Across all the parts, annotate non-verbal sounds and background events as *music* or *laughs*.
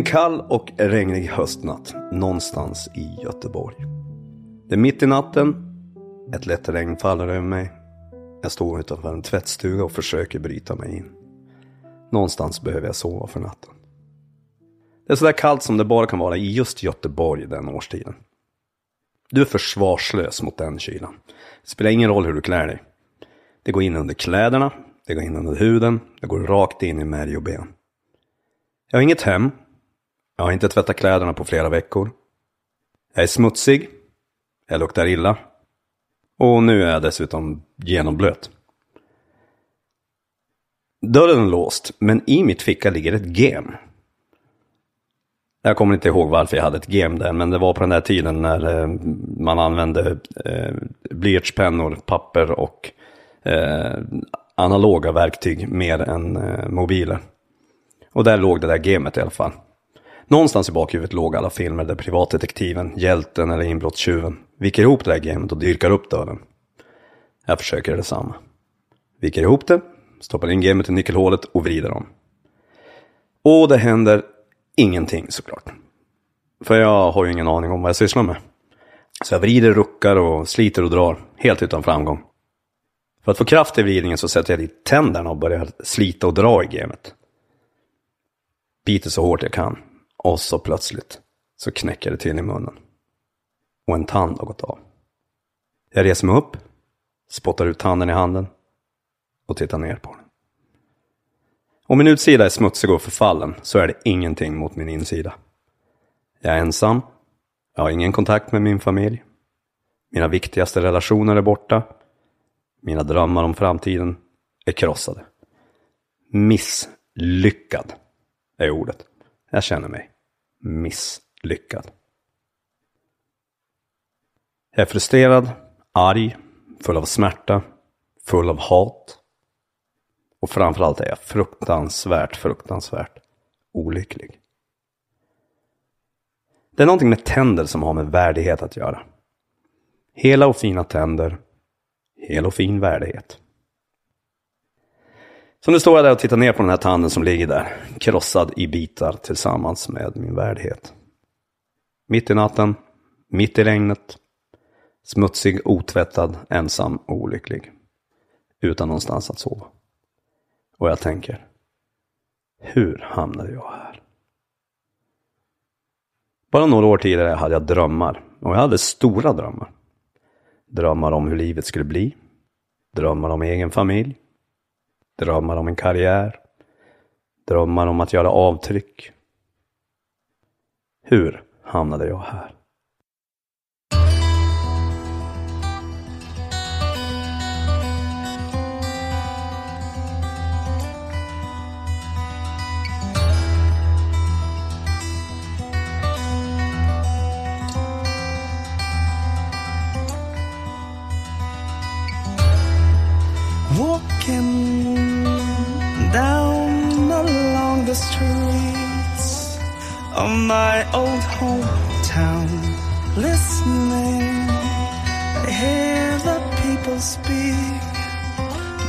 En kall och regnig höstnatt någonstans i Göteborg. Det är mitt i natten. Ett lätt regn faller över mig. Jag står utanför en tvättstuga och försöker bryta mig in. Någonstans behöver jag sova för natten. Det är sådär kallt som det bara kan vara i just Göteborg den årstiden. Du är försvarslös mot den kylan. Det spelar ingen roll hur du klär dig. Det går in under kläderna, det går in under huden, det går rakt in i märg och ben. Jag har inget hem, jag har inte tvättat kläderna på flera veckor. Jag är smutsig. Jag luktar illa. Och nu är jag dessutom genomblöt. Dörren är låst, men i mitt ficka ligger ett gem. Jag kommer inte ihåg varför jag hade ett gem där, men det var på den där tiden när eh, man använde eh, blyertspennor, papper och eh, analoga verktyg mer än eh, mobiler. Och där låg det där gemet i alla fall. Någonstans i bakhuvudet låg alla filmer där privatdetektiven, hjälten eller inbrottstjuven viker ihop det där gamet och dyrkar upp dörren. Jag försöker detsamma. Viker ihop det, stoppar in gamet i nyckelhålet och vrider om. Och det händer ingenting såklart. För jag har ju ingen aning om vad jag sysslar med. Så jag vrider, ruckar och sliter och drar, helt utan framgång. För att få kraft i vridningen så sätter jag dit tänderna och börjar slita och dra i gamet. Biter så hårt jag kan. Och så plötsligt så knäcker det till i munnen. Och en tand har gått av. Jag reser mig upp, spottar ut tanden i handen och tittar ner på den. Om min utsida är smutsig och förfallen så är det ingenting mot min insida. Jag är ensam, jag har ingen kontakt med min familj. Mina viktigaste relationer är borta. Mina drömmar om framtiden är krossade. Misslyckad är ordet. Jag känner mig misslyckad. Jag är frustrerad, arg, full av smärta, full av hat. Och framförallt är jag fruktansvärt, fruktansvärt olycklig. Det är någonting med tänder som har med värdighet att göra. Hela och fina tänder, hel och fin värdighet. Så nu står jag där och tittar ner på den här tanden som ligger där, krossad i bitar tillsammans med min värdighet. Mitt i natten, mitt i regnet, smutsig, otvättad, ensam och olycklig. Utan någonstans att sova. Och jag tänker, hur hamnade jag här? Bara några år tidigare hade jag drömmar. Och jag hade stora drömmar. Drömmar om hur livet skulle bli. Drömmar om egen familj. Drömmar om en karriär. Drömmar om att göra avtryck. Hur hamnade jag här?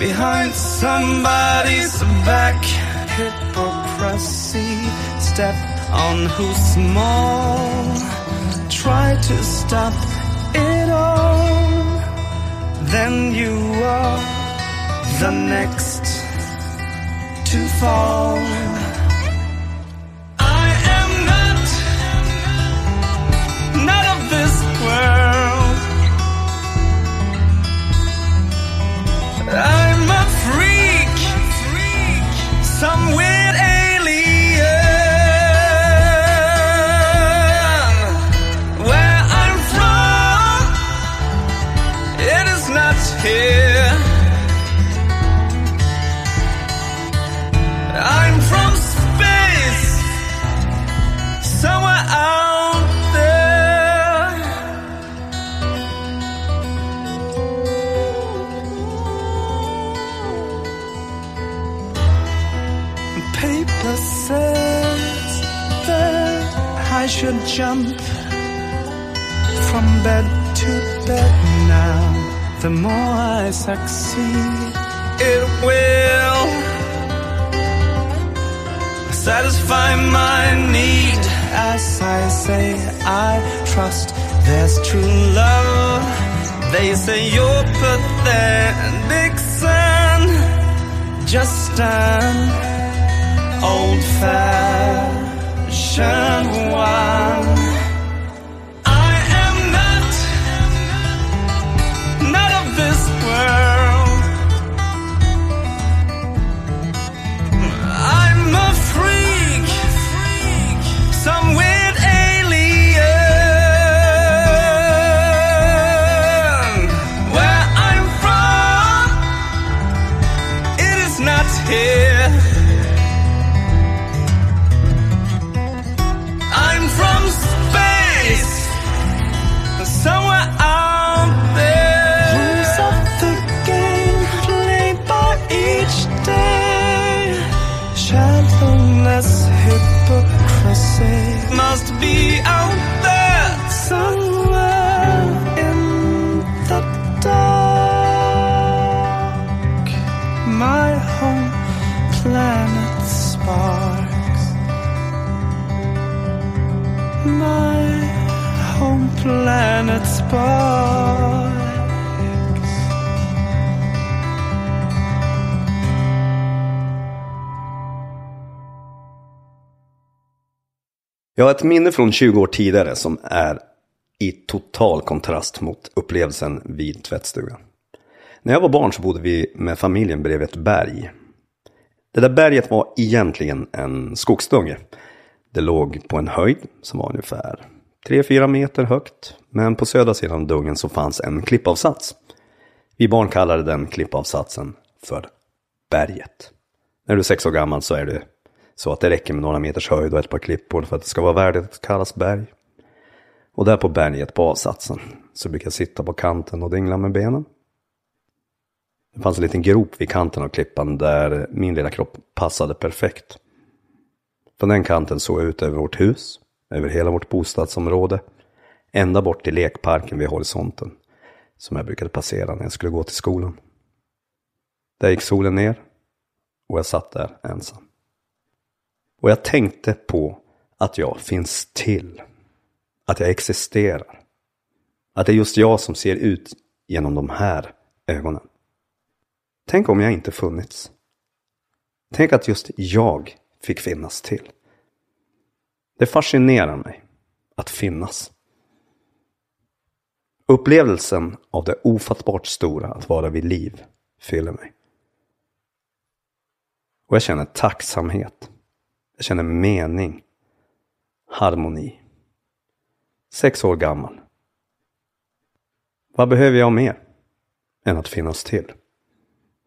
Behind somebody's back. Hypocrisy, step on who's small, try to stop it all. Then you are the next to fall. I jump from bed to bed now. The more I succeed, it will satisfy my need. As I say, I trust there's true love. They say you're pathetic, son. Just an old ฉั Jag har ett minne från 20 år tidigare som är i total kontrast mot upplevelsen vid tvättstugan. När jag var barn så bodde vi med familjen bredvid ett berg. Det där berget var egentligen en skogsdunge. Det låg på en höjd som var ungefär 3-4 meter högt. Men på södra sidan av dungen så fanns en klippavsats. Vi barn kallade den klippavsatsen för berget. När du är sex år gammal så är du så att det räcker med några meters höjd och ett par klippor för att det ska vara värdigt att kallas berg. Och där på berget på avsatsen så brukar jag sitta på kanten och dingla med benen. Det fanns en liten grop vid kanten av klippan där min lilla kropp passade perfekt. Från den kanten såg jag ut över vårt hus, över hela vårt bostadsområde, ända bort till lekparken vid horisonten, som jag brukade passera när jag skulle gå till skolan. Där gick solen ner och jag satt där ensam. Och jag tänkte på att jag finns till. Att jag existerar. Att det är just jag som ser ut genom de här ögonen. Tänk om jag inte funnits. Tänk att just jag fick finnas till. Det fascinerar mig att finnas. Upplevelsen av det ofattbart stora att vara vid liv fyller mig. Och jag känner tacksamhet. Jag känner mening. Harmoni. Sex år gammal. Vad behöver jag mer än att finnas till?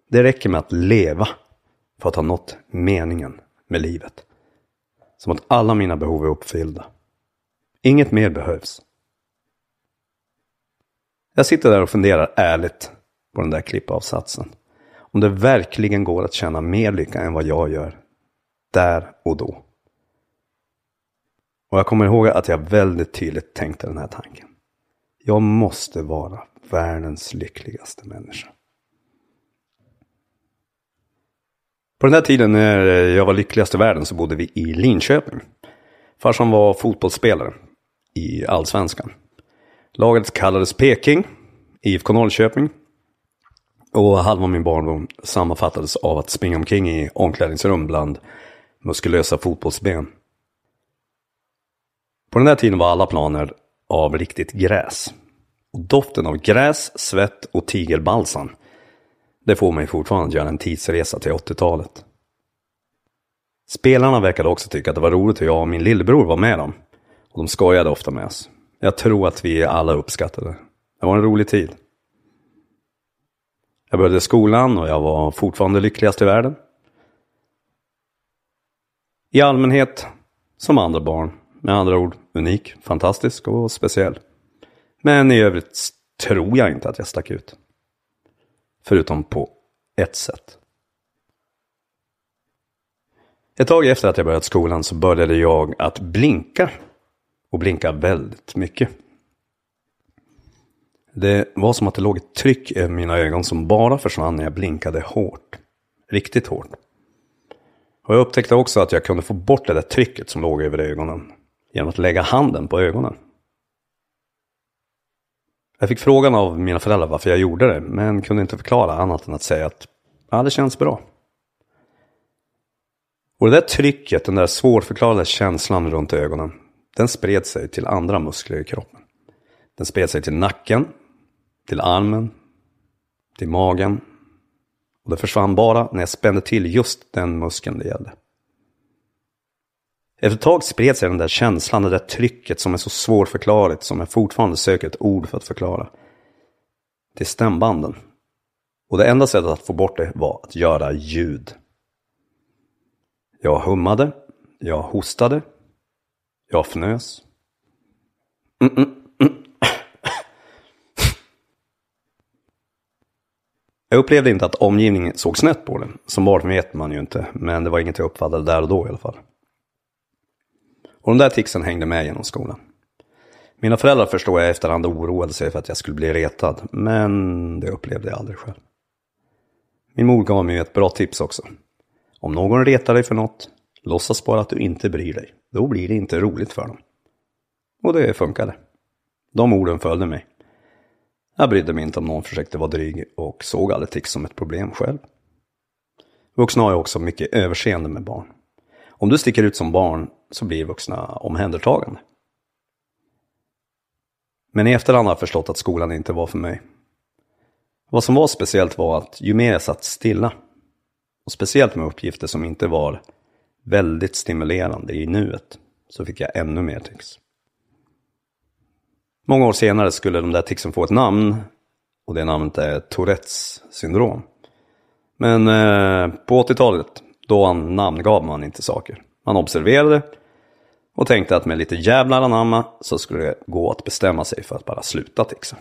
Det räcker med att leva för att ha nått meningen med livet. Som att alla mina behov är uppfyllda. Inget mer behövs. Jag sitter där och funderar ärligt på den där klippavsatsen. Om det verkligen går att känna mer lycka än vad jag gör. Där och då. Och jag kommer ihåg att jag väldigt tydligt tänkte den här tanken. Jag måste vara världens lyckligaste människa. På den här tiden när jag var lyckligast i världen så bodde vi i Linköping. Farsan var fotbollsspelare i Allsvenskan. Laget kallades Peking, IFK Norrköping. Och halva min barndom sammanfattades av att springa omkring i omklädningsrum bland muskulösa fotbollsben. På den här tiden var alla planer av riktigt gräs. Och doften av gräs, svett och tigerbalsam det får mig fortfarande att göra en tidsresa till 80-talet. Spelarna verkade också tycka att det var roligt hur jag och min lillebror var med dem. Och de skojade ofta med oss. Jag tror att vi alla uppskattade det. Det var en rolig tid. Jag började skolan och jag var fortfarande lyckligast i världen. I allmänhet som andra barn. Med andra ord unik, fantastisk och speciell. Men i övrigt tror jag inte att jag stack ut. Förutom på ett sätt. Ett tag efter att jag börjat skolan så började jag att blinka och blinka väldigt mycket. Det var som att det låg ett tryck över mina ögon som bara försvann när jag blinkade hårt. Riktigt hårt. Och jag upptäckte också att jag kunde få bort det där trycket som låg över ögonen genom att lägga handen på ögonen. Jag fick frågan av mina föräldrar varför jag gjorde det, men kunde inte förklara annat än att säga att ja, det känns bra. Och det där trycket, den där svårförklarade känslan runt ögonen, den spred sig till andra muskler i kroppen. Den spred sig till nacken, till armen, till magen. Och det försvann bara när jag spände till just den muskeln det gällde. Efter ett tag spred sig den där känslan, det där trycket som är så svårförklarligt som jag fortfarande söker ett ord för att förklara. Till stämbanden. Och det enda sättet att få bort det var att göra ljud. Jag hummade, jag hostade, jag fnös. Mm -mm Jag upplevde inte att omgivningen såg snett på det. Som barn vet man ju inte, men det var inget jag uppfattade där och då i alla fall. Och de där ticsen hängde med genom skolan. Mina föräldrar förstår jag i efterhand oroade sig för att jag skulle bli retad, men det upplevde jag aldrig själv. Min mor gav mig ett bra tips också. Om någon retar dig för något, låtsas bara att du inte bryr dig. Då blir det inte roligt för dem. Och det funkade. De orden följde mig. Jag brydde mig inte om någon försökte vara dryg och såg aldrig tics som ett problem själv. Vuxna har ju också mycket överseende med barn. Om du sticker ut som barn så blir vuxna omhändertagande. Men i efterhand har jag förstått att skolan inte var för mig. Vad som var speciellt var att ju mer jag satt stilla, och speciellt med uppgifter som inte var väldigt stimulerande i nuet, så fick jag ännu mer tics. Många år senare skulle de där ticsen få ett namn, och det namnet är Tourettes syndrom. Men eh, på 80-talet, då namngav man inte saker. Man observerade och tänkte att med lite jävlar anamma så skulle det gå att bestämma sig för att bara sluta tixa.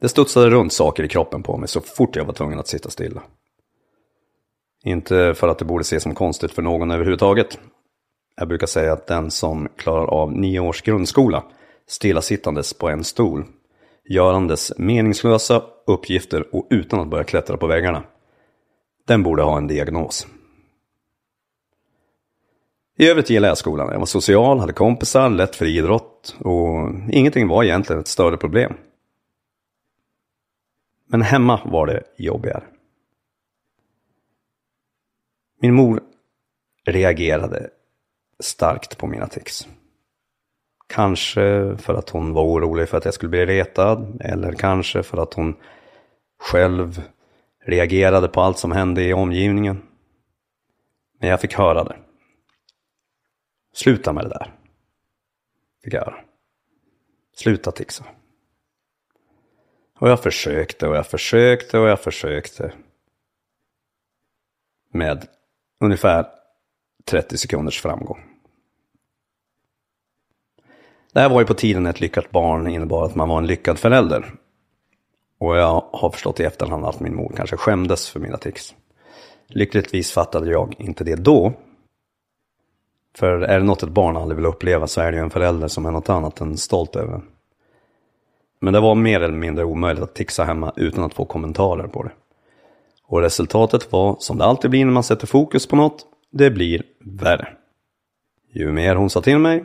Det studsade runt saker i kroppen på mig så fort jag var tvungen att sitta stilla. Inte för att det borde ses som konstigt för någon överhuvudtaget. Jag brukar säga att den som klarar av nio års grundskola stillasittandes på en stol, görandes meningslösa uppgifter och utan att börja klättra på väggarna, den borde ha en diagnos. I övrigt gillade jag skolan. Jag var social, hade kompisar, lätt för idrott och ingenting var egentligen ett större problem. Men hemma var det jobbigare. Min mor reagerade starkt på mina tics. Kanske för att hon var orolig för att jag skulle bli retad eller kanske för att hon själv reagerade på allt som hände i omgivningen. Men jag fick höra det. Sluta med det där. Fick jag höra. Sluta tixa. Och jag försökte och jag försökte och jag försökte. Med ungefär 30 sekunders framgång. Det här var ju på tiden ett lyckat barn innebar att man var en lyckad förälder. Och jag har förstått i efterhand att min mor kanske skämdes för mina tics. Lyckligtvis fattade jag inte det då. För är det något ett barn aldrig vill uppleva så är det ju en förälder som är något annat än stolt över. Men det var mer eller mindre omöjligt att tixa hemma utan att få kommentarer på det. Och resultatet var, som det alltid blir när man sätter fokus på något, det blir värre. Ju mer hon sa till mig,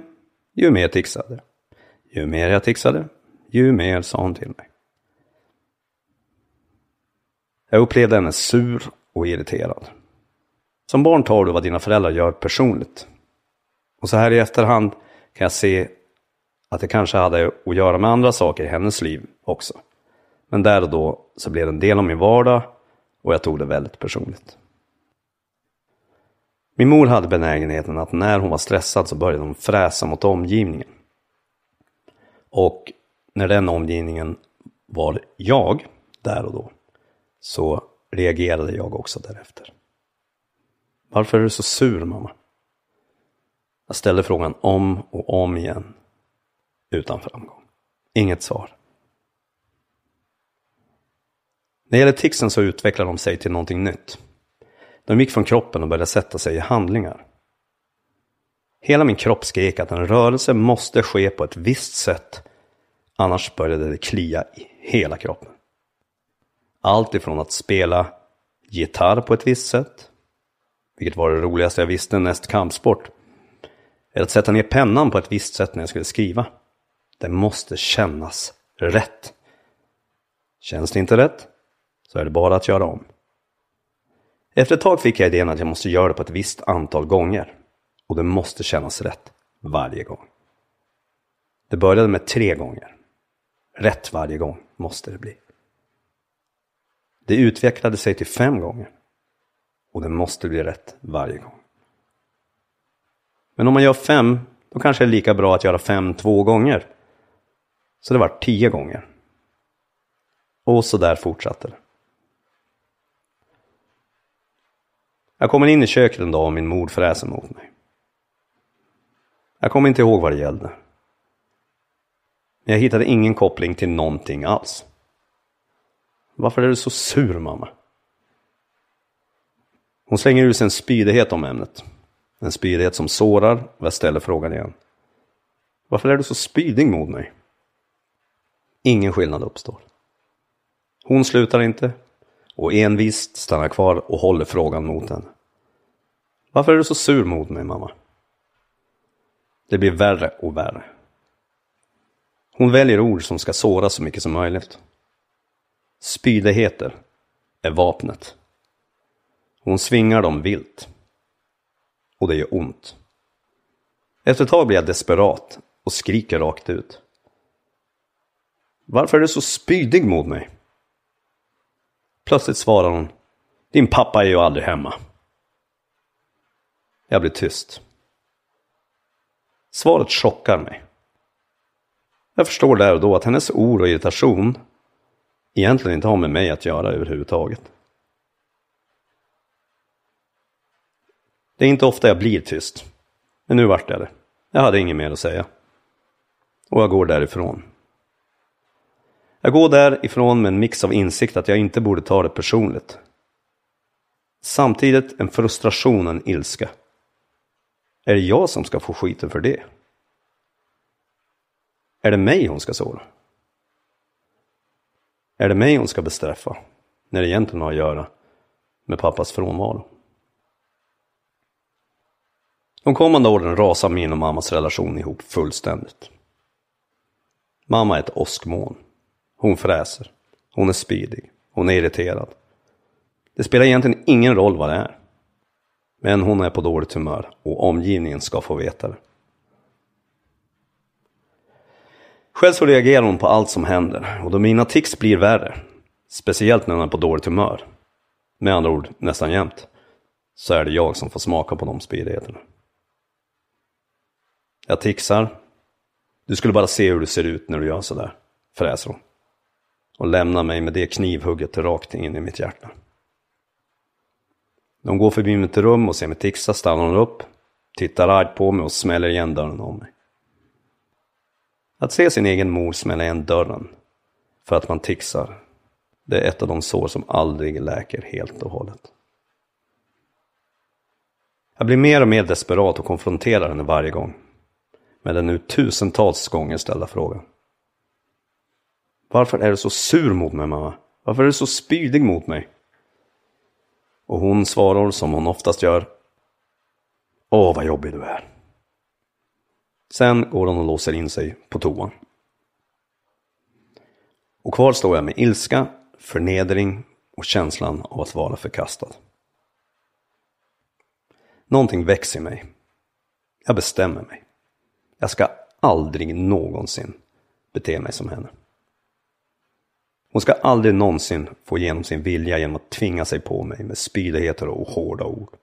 ju mer tixade. Ju mer jag tixade, ju mer sa hon till mig. Jag upplevde henne sur och irriterad. Som barn tar du vad dina föräldrar gör personligt. Och så här i efterhand kan jag se att det kanske hade att göra med andra saker i hennes liv också. Men där och då så blev det en del av min vardag och jag tog det väldigt personligt. Min mor hade benägenheten att när hon var stressad så började hon fräsa mot omgivningen. Och när den omgivningen var jag, där och då, så reagerade jag också därefter. Varför är du så sur mamma? Jag ställde frågan om och om igen. Utan framgång. Inget svar. När det gäller ticsen så utvecklar de sig till någonting nytt. De gick från kroppen och började sätta sig i handlingar. Hela min kropp skrek att en rörelse måste ske på ett visst sätt. Annars började det klia i hela kroppen. Allt ifrån att spela gitarr på ett visst sätt, vilket var det roligaste jag visste näst kampsport, eller att sätta ner pennan på ett visst sätt när jag skulle skriva. Det måste kännas rätt. Känns det inte rätt så är det bara att göra om. Efter ett tag fick jag idén att jag måste göra det på ett visst antal gånger. Och det måste kännas rätt varje gång. Det började med tre gånger. Rätt varje gång måste det bli. Det utvecklade sig till fem gånger. Och det måste bli rätt varje gång. Men om man gör fem, då kanske det är lika bra att göra fem två gånger. Så det var tio gånger. Och så där fortsatte det. Jag kommer in i köket en dag och min mor fräser mot mig. Jag kommer inte ihåg vad det gällde. Men jag hittade ingen koppling till någonting alls. Varför är du så sur mamma? Hon slänger ur sig en spydighet om ämnet. En spydighet som sårar och jag ställer frågan igen. Varför är du så spydig mot mig? Ingen skillnad uppstår. Hon slutar inte och envist stannar kvar och håller frågan mot henne. Varför är du så sur mot mig mamma? Det blir värre och värre. Hon väljer ord som ska såra så mycket som möjligt. Spydigheter är vapnet. Hon svingar dem vilt. Och det gör ont. Efter ett tag blir jag desperat och skriker rakt ut. Varför är du så spydig mot mig? Plötsligt svarar hon. Din pappa är ju aldrig hemma. Jag blir tyst. Svaret chockar mig. Jag förstår där och då att hennes oro och irritation egentligen inte har med mig att göra överhuvudtaget. Det är inte ofta jag blir tyst. Men nu vart jag det. Jag hade inget mer att säga. Och jag går därifrån. Jag går därifrån med en mix av insikt att jag inte borde ta det personligt. Samtidigt en frustration och en ilska. Är det jag som ska få skiten för det? Är det mig hon ska såra? Är det mig hon ska bestraffa? När det egentligen har att göra med pappas frånvaro. De kommande åren rasar min och mammas relation ihop fullständigt. Mamma är ett åskmoln. Hon fräser. Hon är spydig. Hon är irriterad. Det spelar egentligen ingen roll vad det är. Men hon är på dåligt humör och omgivningen ska få veta det. Själv så reagerar hon på allt som händer och då mina tics blir värre, speciellt när hon är på dåligt humör, med andra ord nästan jämt, så är det jag som får smaka på de spydigheterna. Jag tixar. Du skulle bara se hur du ser ut när du gör sådär, fräser hon. Och lämnar mig med det knivhugget rakt in i mitt hjärta. De går förbi mitt rum och ser mig tixa, stannar hon upp, tittar argt på mig och smäller igen dörren om mig. Att se sin egen mor smälla igen dörren för att man tixar, det är ett av de sår som aldrig läker helt och hållet. Jag blir mer och mer desperat och konfronterar henne varje gång. Med den nu tusentals gånger ställda frågan. Varför är du så sur mot mig mamma? Varför är du så spydig mot mig? Och hon svarar som hon oftast gör. Åh, vad jobbig du är. Sen går hon och låser in sig på toan. Och kvar står jag med ilska, förnedring och känslan av att vara förkastad. Någonting växer i mig. Jag bestämmer mig. Jag ska aldrig någonsin bete mig som henne. Hon ska aldrig någonsin få igenom sin vilja genom att tvinga sig på mig med spydigheter och hårda ord.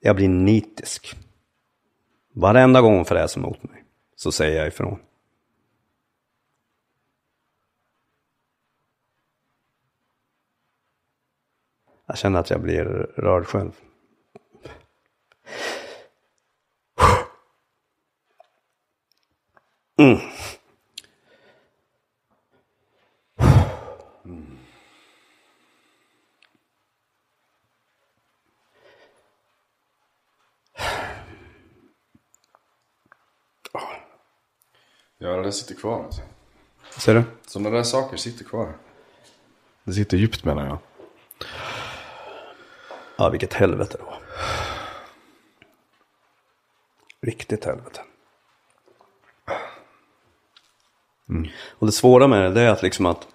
Jag blir nitisk. Varenda gång hon fräser mot mig så säger jag ifrån. Jag känner att jag blir rörd själv. Mm. Ja, det där sitter kvar alltså. Ser du? Sådana där saker sitter kvar. Det sitter djupt menar jag. Ja, vilket helvete det var. Riktigt helvete. Och det svåra med det, det är att liksom att...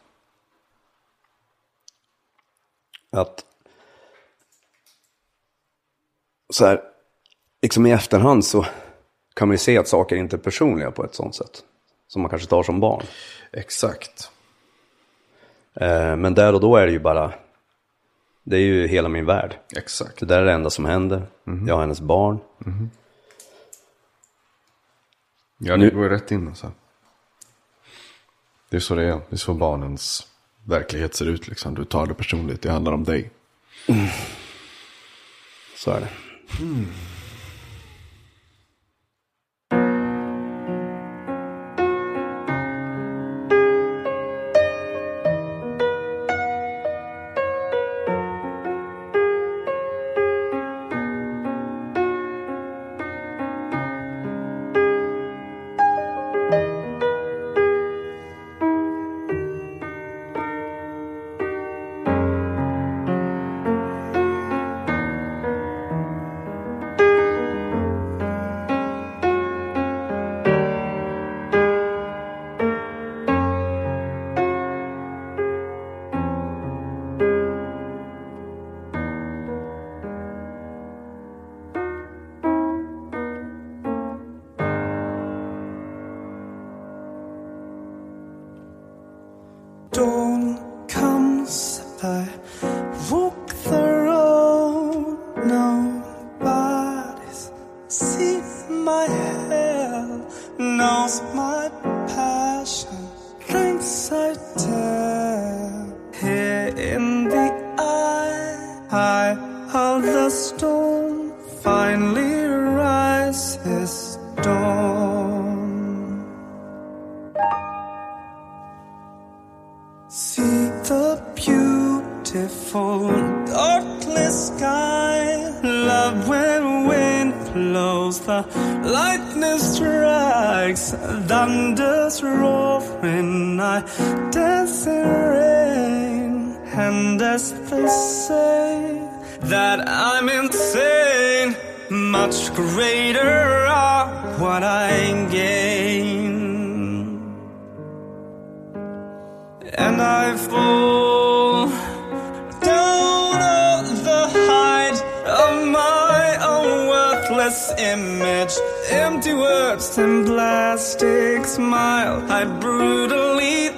Att... Så här, liksom i efterhand så kan man ju se att saker inte är personliga på ett sånt sätt. Som man kanske tar som barn. Exakt. Eh, men där och då är det ju bara... Det är ju hela min värld. Exakt. Det där är det enda som händer. Jag har hennes barn. Ja, det går ju rätt in alltså. Det är så det är. Det är så barnens verklighet ser ut liksom. Du tar det personligt. Det handlar om dig. Så är det. dawn and as they say that I'm insane, much greater are what I gain and I fall down on the height of my own worthless image. Empty words and plastic smile. I brutally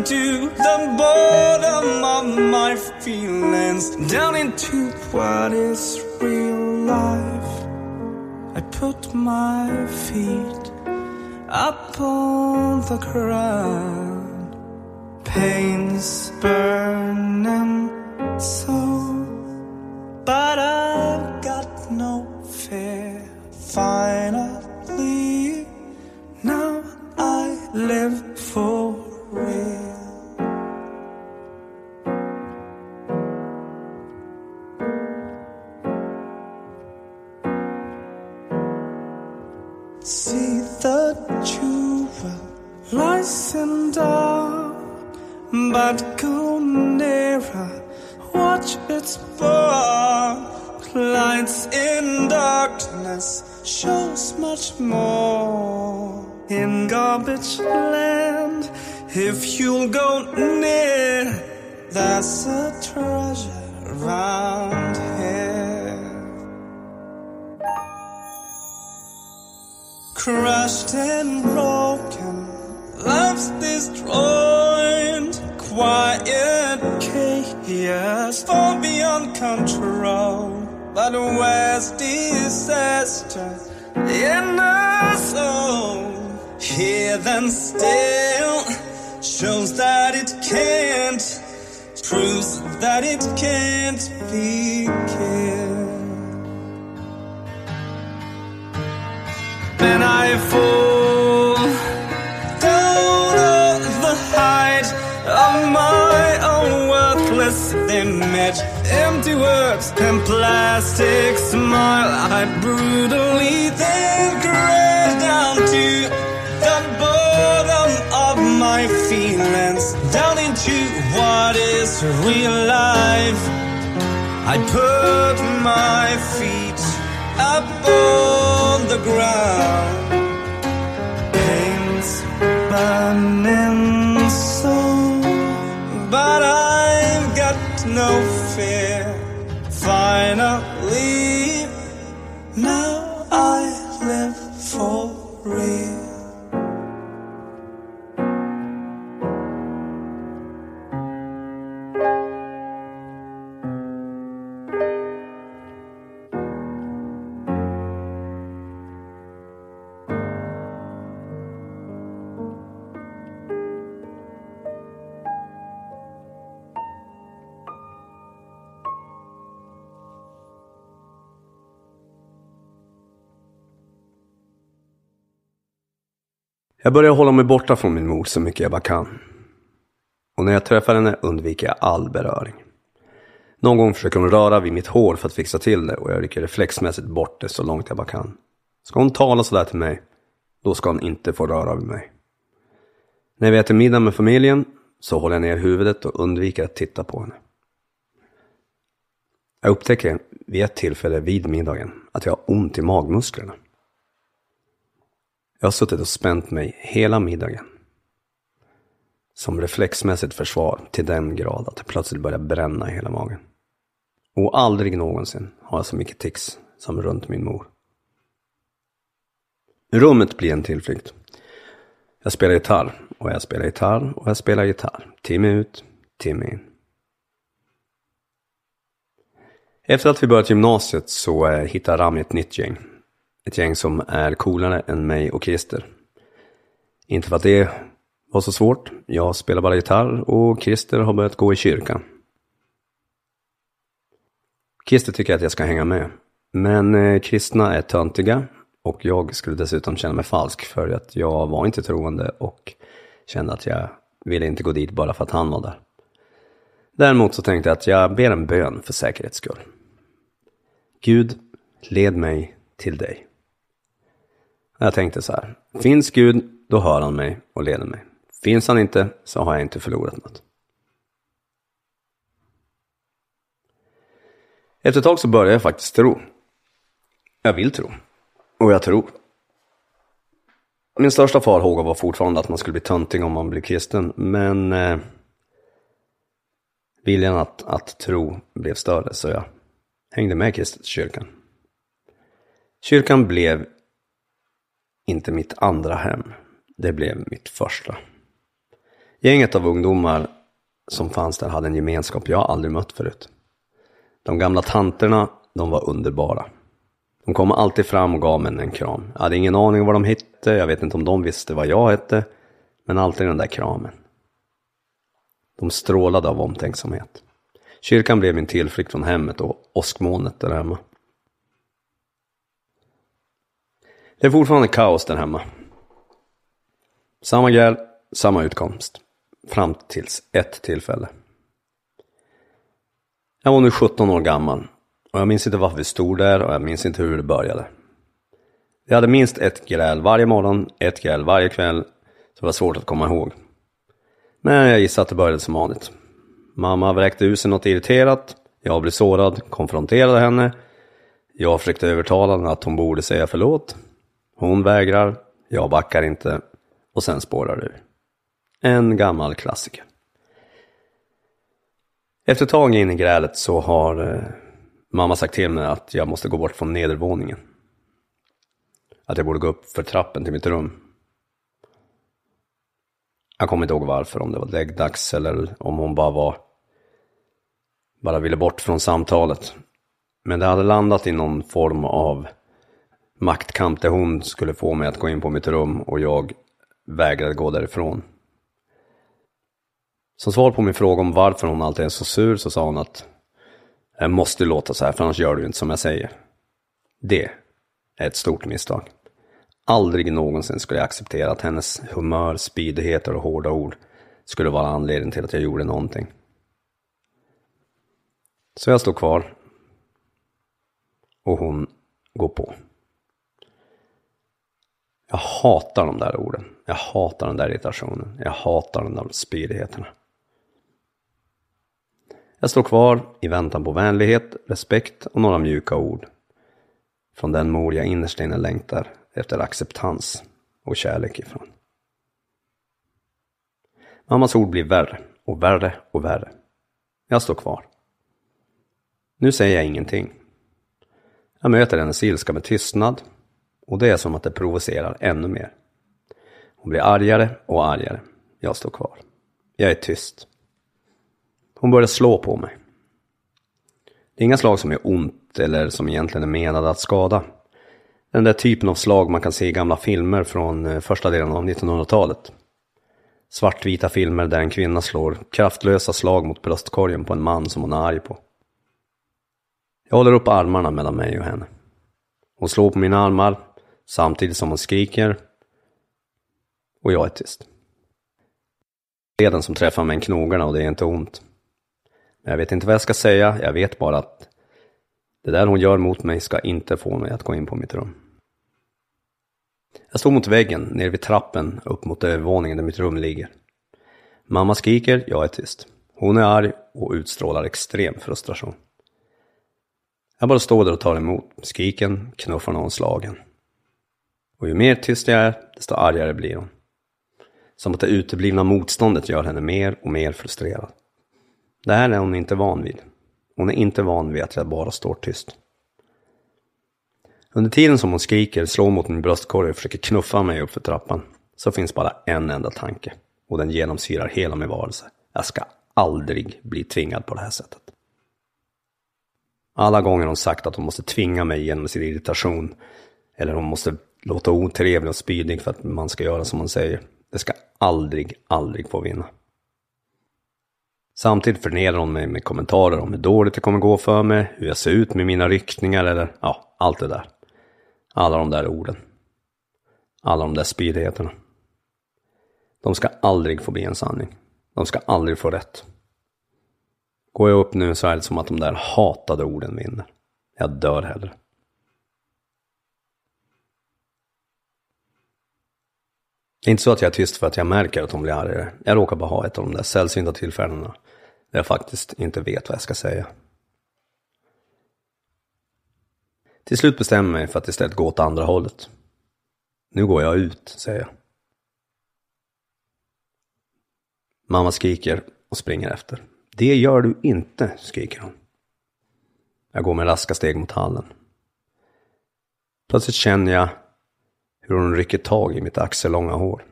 crash down to the bottom of my feelings, down into what is real life. I put my feet up on the ground. Pain's burning so, but I've but go nearer, watch it spark. Lights in darkness shows much more. In garbage land, if you'll go near, there's a treasure around here. crushed and broken, love's destroyed, quiet chaos, far beyond control. But where's disaster in our soul? Here then still shows that it can't, proves that it can't be killed. and I fall worthless image. Empty words and plastic smile. I brutally then crash down to the bottom of my feelings, down into what is real life. I put my feet up on the ground. Pain's burning so, but got no fear. Finally, now I live for Jag börjar hålla mig borta från min mor så mycket jag bara kan. Och när jag träffar henne undviker jag all beröring. Någon gång försöker hon röra vid mitt hår för att fixa till det och jag rycker reflexmässigt bort det så långt jag bara kan. Ska hon tala sådär till mig, då ska hon inte få röra vid mig. När vi äter middag med familjen så håller jag ner huvudet och undviker att titta på henne. Jag upptäcker vid ett tillfälle vid middagen att jag har ont i magmusklerna. Jag har suttit och spänt mig hela middagen. Som reflexmässigt försvar till den grad att det plötsligt börjar bränna i hela magen. Och aldrig någonsin har jag så mycket tics som runt min mor. Rummet blir en tillflykt. Jag spelar gitarr och jag spelar gitarr och jag spelar gitarr. Timme ut, timme in. Efter att vi börjat gymnasiet så eh, hittar Rami ett nytt gäng. Ett gäng som är coolare än mig och Christer. Inte för att det var så svårt. Jag spelar bara gitarr och Christer har börjat gå i kyrkan. Christer tycker att jag ska hänga med. Men eh, kristna är töntiga och jag skulle dessutom känna mig falsk för att jag var inte troende och kände att jag ville inte gå dit bara för att han var där. Däremot så tänkte jag att jag ber en bön för säkerhets skull. Gud, led mig till dig. Jag tänkte så här, finns Gud, då hör han mig och leder mig. Finns han inte, så har jag inte förlorat något. Efter ett tag så börjar jag faktiskt tro. Jag vill tro. Och jag tror. Min största farhåga var fortfarande att man skulle bli töntig om man blev kristen, men eh, viljan att, att tro blev större, så jag hängde med kristet i kyrkan. Kyrkan blev inte mitt andra hem. Det blev mitt första. Gänget av ungdomar som fanns där hade en gemenskap jag aldrig mött förut. De gamla tanterna, de var underbara. De kom alltid fram och gav mig en kram. Jag hade ingen aning om vad de hette, jag vet inte om de visste vad jag hette, men alltid den där kramen. De strålade av omtänksamhet. Kyrkan blev min tillflykt från hemmet och åskmolnet där hemma. Det är fortfarande kaos där hemma. Samma gräl, samma utkomst. Fram tills ett tillfälle. Jag var nu 17 år gammal. Och jag minns inte varför vi stod där och jag minns inte hur det började. Vi hade minst ett gräl varje morgon, ett gräl varje kväll. Så det var svårt att komma ihåg. Men jag gissar att det började som vanligt. Mamma vräkte ur sig något irriterat. Jag blev sårad, konfronterade henne. Jag försökte övertala henne att hon borde säga förlåt. Hon vägrar, jag backar inte och sen spårar det ur. En gammal klassiker. Efter ett tag in i grälet så har eh, mamma sagt till mig att jag måste gå bort från nedervåningen. Att jag borde gå upp för trappen till mitt rum. Jag kommer inte ihåg varför, om det var läggdags eller om hon bara var bara ville bort från samtalet. Men det hade landat i någon form av maktkamp där hon skulle få mig att gå in på mitt rum och jag vägrade gå därifrån. Som svar på min fråga om varför hon alltid är så sur så sa hon att jag måste låta så här för annars gör du inte som jag säger. Det är ett stort misstag. Aldrig någonsin skulle jag acceptera att hennes humör, spydigheter och hårda ord skulle vara anledningen till att jag gjorde någonting. Så jag står kvar. Och hon går på. Jag hatar de där orden. Jag hatar den där irritationen. Jag hatar de där spydigheterna. Jag står kvar i väntan på vänlighet, respekt och några mjuka ord. Från den mor jag innerst inne längtar efter acceptans och kärlek ifrån. Mammas ord blir värre och värre och värre. Jag står kvar. Nu säger jag ingenting. Jag möter hennes ilska med tystnad och det är som att det provocerar ännu mer. Hon blir argare och argare. Jag står kvar. Jag är tyst. Hon börjar slå på mig. Det är inga slag som är ont eller som egentligen är menade att skada. Den där typen av slag man kan se i gamla filmer från eh, första delen av 1900-talet. Svartvita filmer där en kvinna slår kraftlösa slag mot bröstkorgen på en man som hon är arg på. Jag håller upp armarna mellan mig och henne. Hon slår på mina armar samtidigt som hon skriker och jag är tyst. Leden som träffar mig i knogarna och det är inte ont. Men jag vet inte vad jag ska säga, jag vet bara att det där hon gör mot mig ska inte få mig att gå in på mitt rum. Jag står mot väggen, ner vid trappen, upp mot övervåningen där mitt rum ligger. Mamma skriker, jag är tyst. Hon är arg och utstrålar extrem frustration. Jag bara står där och tar emot skriken, knuffarna och slagen. Och ju mer tyst jag är, desto argare blir hon. Som att det uteblivna motståndet gör henne mer och mer frustrerad. Det här är hon inte van vid. Hon är inte van vid att jag bara står tyst. Under tiden som hon skriker, slår mot min bröstkorg och försöker knuffa mig upp för trappan så finns bara en enda tanke och den genomsyrar hela min varelse. Jag ska aldrig bli tvingad på det här sättet. Alla gånger hon sagt att hon måste tvinga mig genom sin irritation eller hon måste låta otrevlig och spydig för att man ska göra som man säger. Det ska aldrig, aldrig få vinna. Samtidigt förnedrar hon mig med kommentarer om hur dåligt det kommer gå för mig, hur jag ser ut med mina ryckningar eller ja, allt det där. Alla de där orden. Alla de där spydigheterna. De ska aldrig få bli en sanning. De ska aldrig få rätt. Går jag upp nu så är det som att de där hatade orden vinner. Jag dör hellre. Det är inte så att jag är tyst för att jag märker att hon blir argare. Jag råkar bara ha ett av de där sällsynta tillfällena där jag faktiskt inte vet vad jag ska säga. Till slut bestämmer jag mig för att istället gå åt andra hållet. Nu går jag ut, säger jag. Mamma skriker och springer efter. Det gör du inte, skriker hon. Jag går med raska steg mot hallen. Plötsligt känner jag hur hon rycker tag i mitt axellånga hår.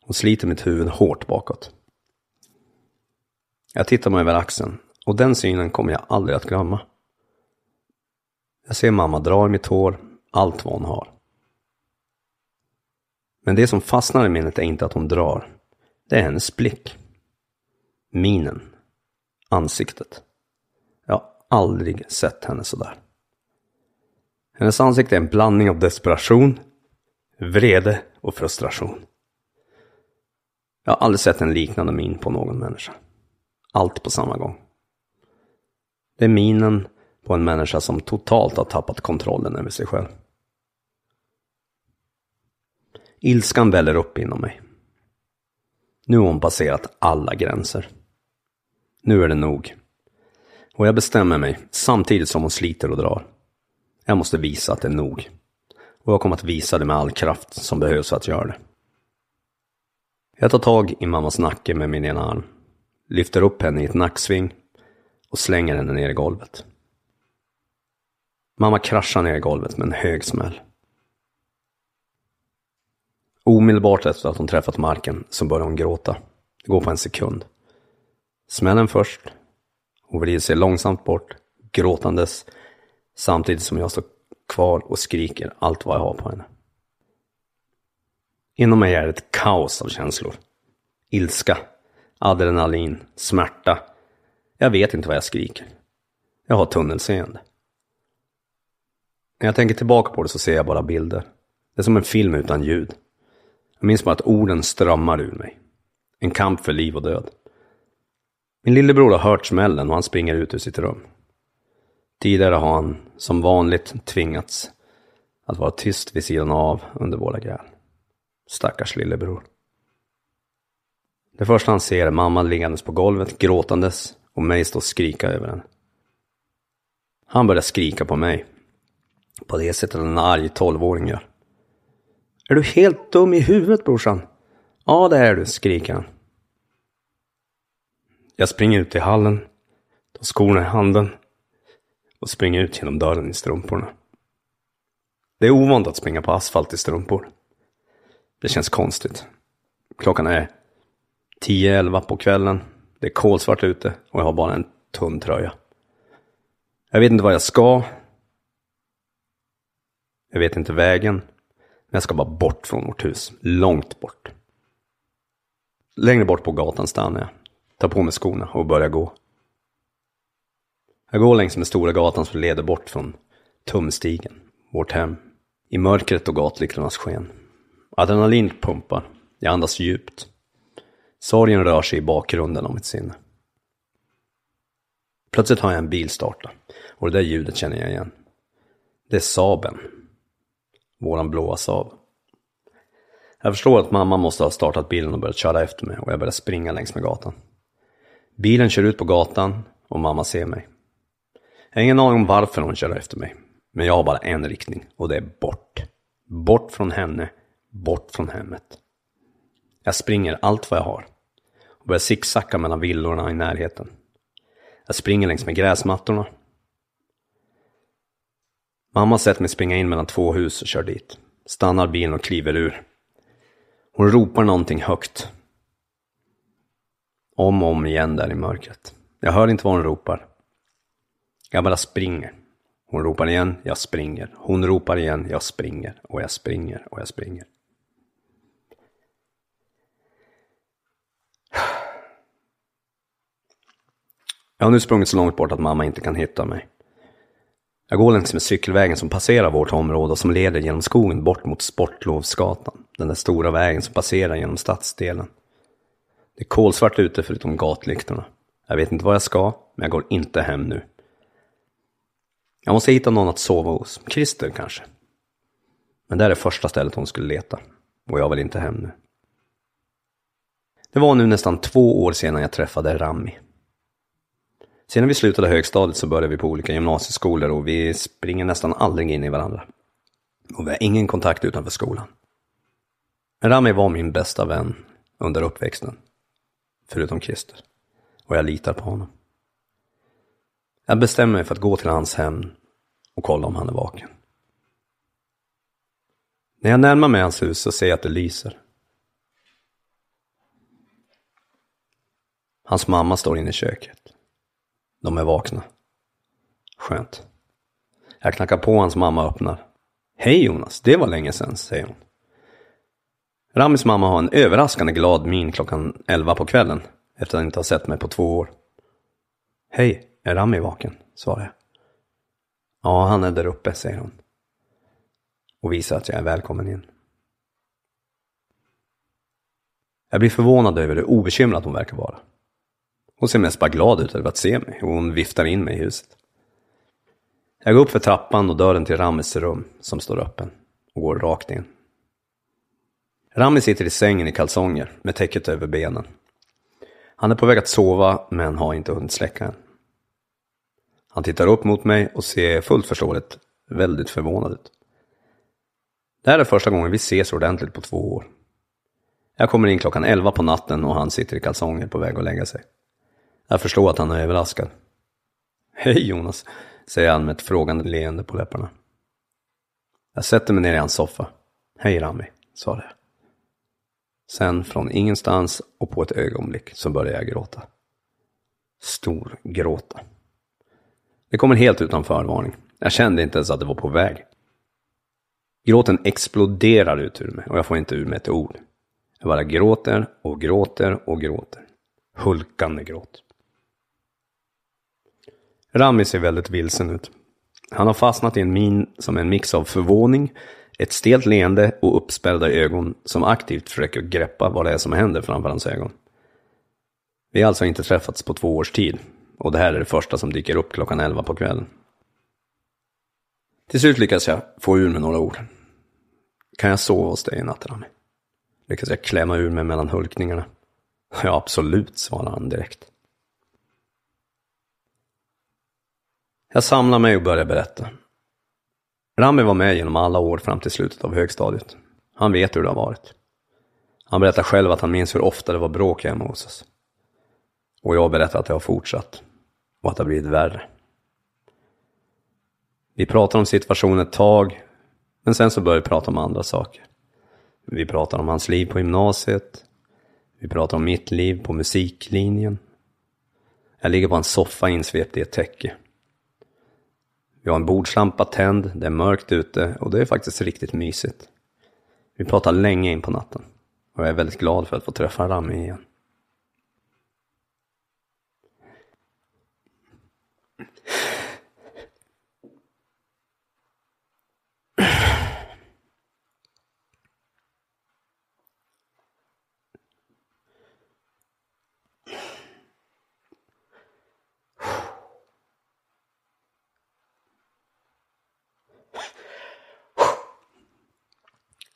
Hon sliter mitt huvud hårt bakåt. Jag tittar mig över axeln och den synen kommer jag aldrig att glömma. Jag ser mamma dra i mitt hår, allt vad hon har. Men det som fastnar i minnet är inte att hon drar. Det är hennes blick. Minen. Ansiktet. Jag har aldrig sett henne sådär. Hennes ansikte är en blandning av desperation, vrede och frustration. Jag har aldrig sett en liknande min på någon människa. Allt på samma gång. Det är minen på en människa som totalt har tappat kontrollen över sig själv. Ilskan väller upp inom mig. Nu har hon passerat alla gränser. Nu är det nog. Och jag bestämmer mig samtidigt som hon sliter och drar. Jag måste visa att det är nog. Och jag kommer att visa det med all kraft som behövs för att göra det. Jag tar tag i mammas nacke med min ena arm, lyfter upp henne i ett nacksving och slänger henne ner i golvet. Mamma kraschar ner i golvet med en hög smäll. Omedelbart efter att hon träffat marken så börjar hon gråta. Det går på en sekund. Smällen först. Hon vrider sig långsamt bort, gråtandes, samtidigt som jag står kvar och skriker allt vad jag har på henne. Inom mig är ett kaos av känslor. Ilska, adrenalin, smärta. Jag vet inte vad jag skriker. Jag har tunnelseende. När jag tänker tillbaka på det så ser jag bara bilder. Det är som en film utan ljud. Jag minns bara att orden strömmar ur mig. En kamp för liv och död. Min lillebror har hört smällen och han springer ut ur sitt rum. Tidigare har han, som vanligt, tvingats Att vara tyst vid sidan av under våra gräl. Stackars lillebror. Det första han ser är mamma liggandes på golvet, gråtandes och mig stå och skrika över henne. Han börjar skrika på mig. På det sättet en arg tolvåring gör. Är du helt dum i huvudet brorsan? Ja det är du, skriker han. Jag springer ut i hallen, tar skorna i handen och springa ut genom dörren i strumporna. Det är ovant att springa på asfalt i strumpor. Det känns konstigt. Klockan är 10-11 på kvällen. Det är kolsvart ute och jag har bara en tunn tröja. Jag vet inte vad jag ska. Jag vet inte vägen. Men jag ska bara bort från vårt hus. Långt bort. Längre bort på gatan stannar jag. Tar på mig skorna och börjar gå. Jag går längs med stora gatan som leder bort från Tumstigen, vårt hem. I mörkret och gatlyktornas sken. Adrenalin pumpar. Jag andas djupt. Sorgen rör sig i bakgrunden av mitt sinne. Plötsligt hör jag en bil starta. Och det där ljudet känner jag igen. Det är Saaben. Våran blåa Saab. Jag förstår att mamma måste ha startat bilen och börjat köra efter mig och jag börjar springa längs med gatan. Bilen kör ut på gatan och mamma ser mig. Jag har ingen aning om varför hon kör efter mig. Men jag har bara en riktning och det är bort. Bort från henne, bort från hemmet. Jag springer allt vad jag har. Och börjar zigzacka mellan villorna i närheten. Jag springer längs med gräsmattorna. Mamma har sett mig springa in mellan två hus och kör dit. Stannar bilen och kliver ur. Hon ropar någonting högt. Om och om igen där i mörkret. Jag hör inte vad hon ropar. Jag bara springer. Hon ropar igen, jag springer. Hon ropar igen, jag springer. Och jag springer och jag springer. Jag har nu sprungit så långt bort att mamma inte kan hitta mig. Jag går längs med cykelvägen som passerar vårt område och som leder genom skogen bort mot Sportlovsgatan. Den där stora vägen som passerar genom stadsdelen. Det är kolsvart ute förutom gatlyktorna. Jag vet inte vad jag ska, men jag går inte hem nu. Jag måste hitta någon att sova hos. Christer kanske. Men det är det första stället hon skulle leta. Och jag vill inte hem nu. Det var nu nästan två år sedan jag träffade Rami. Sedan vi slutade högstadiet så började vi på olika gymnasieskolor och vi springer nästan aldrig in i varandra. Och vi har ingen kontakt utanför skolan. Men Rami var min bästa vän under uppväxten. Förutom Christer. Och jag litar på honom. Jag bestämmer mig för att gå till hans hem och kolla om han är vaken. När jag närmar mig hans hus så ser jag att det lyser. Hans mamma står inne i köket. De är vakna. Skönt. Jag knackar på hans mamma öppnar. Hej Jonas, det var länge sedan, säger hon. Ramis mamma har en överraskande glad min klockan elva på kvällen efter att inte ha sett mig på två år. Hej, är Rami vaken? svarar jag. Ja, han är där uppe, säger hon. Och visar att jag är välkommen in. Jag blir förvånad över hur obekymrad hon verkar vara. Hon ser mest bara glad ut över att se mig och hon viftar in mig i huset. Jag går upp för trappan och dörren till Ramis rum, som står öppen, och går rakt in. Rami sitter i sängen i kalsonger med täcket över benen. Han är på väg att sova men har inte hunnit släcka än. Han tittar upp mot mig och ser fullt förståeligt väldigt förvånad ut. Det här är första gången vi ses ordentligt på två år. Jag kommer in klockan elva på natten och han sitter i kalsonger på väg att lägga sig. Jag förstår att han är överraskad. Hej Jonas, säger han med ett frågande leende på läpparna. Jag sätter mig ner i hans soffa. Hej Rami, svarar jag. Sen från ingenstans och på ett ögonblick så börjar jag gråta. Stor gråta. Det kommer helt utan förvarning. Jag kände inte ens att det var på väg. Gråten exploderar ut ur mig och jag får inte ur mig ett ord. Jag bara gråter och gråter och gråter. Hulkande gråt. Rami ser väldigt vilsen ut. Han har fastnat i en min som är en mix av förvåning, ett stelt leende och uppspärrade ögon som aktivt försöker greppa vad det är som händer framför hans ögon. Vi har alltså inte träffats på två års tid och det här är det första som dyker upp klockan elva på kvällen. Till slut lyckas jag få ur mig några ord. Kan jag sova hos dig i natt, Rami? Lyckas jag klämma ur mig mellan hulkningarna? Ja, absolut, svarar han direkt. Jag samlar mig och börjar berätta. Rami var med genom alla år fram till slutet av högstadiet. Han vet hur det har varit. Han berättar själv att han minns hur ofta det var bråk hemma hos oss. Och jag berättar att det har fortsatt. Och att det har blivit värre. Vi pratar om situationen ett tag, men sen så börjar vi prata om andra saker. Vi pratar om hans liv på gymnasiet. Vi pratar om mitt liv på musiklinjen. Jag ligger på en soffa insvept i ett täcke. Vi har en bordslampa tänd, det är mörkt ute och det är faktiskt riktigt mysigt. Vi pratar länge in på natten och jag är väldigt glad för att få träffa Rami igen.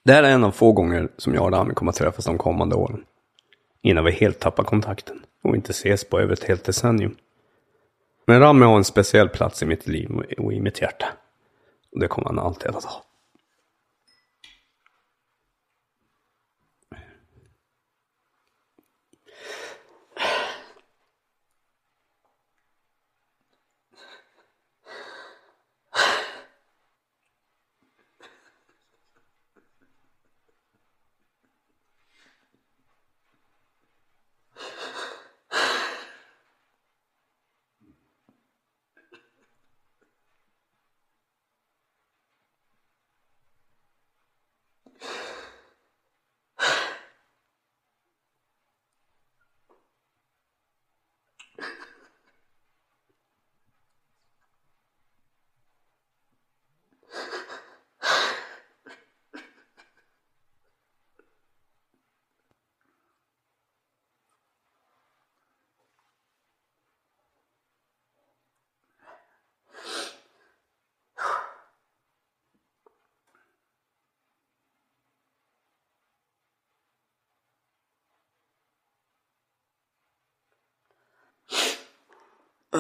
Det här är en av få gånger som jag och Rami kommer att träffas de kommande åren. Innan vi helt tappar kontakten och inte ses på över ett helt decennium. Men Rami har en speciell plats i mitt liv och i mitt hjärta. Och det kommer han alltid att ha. Det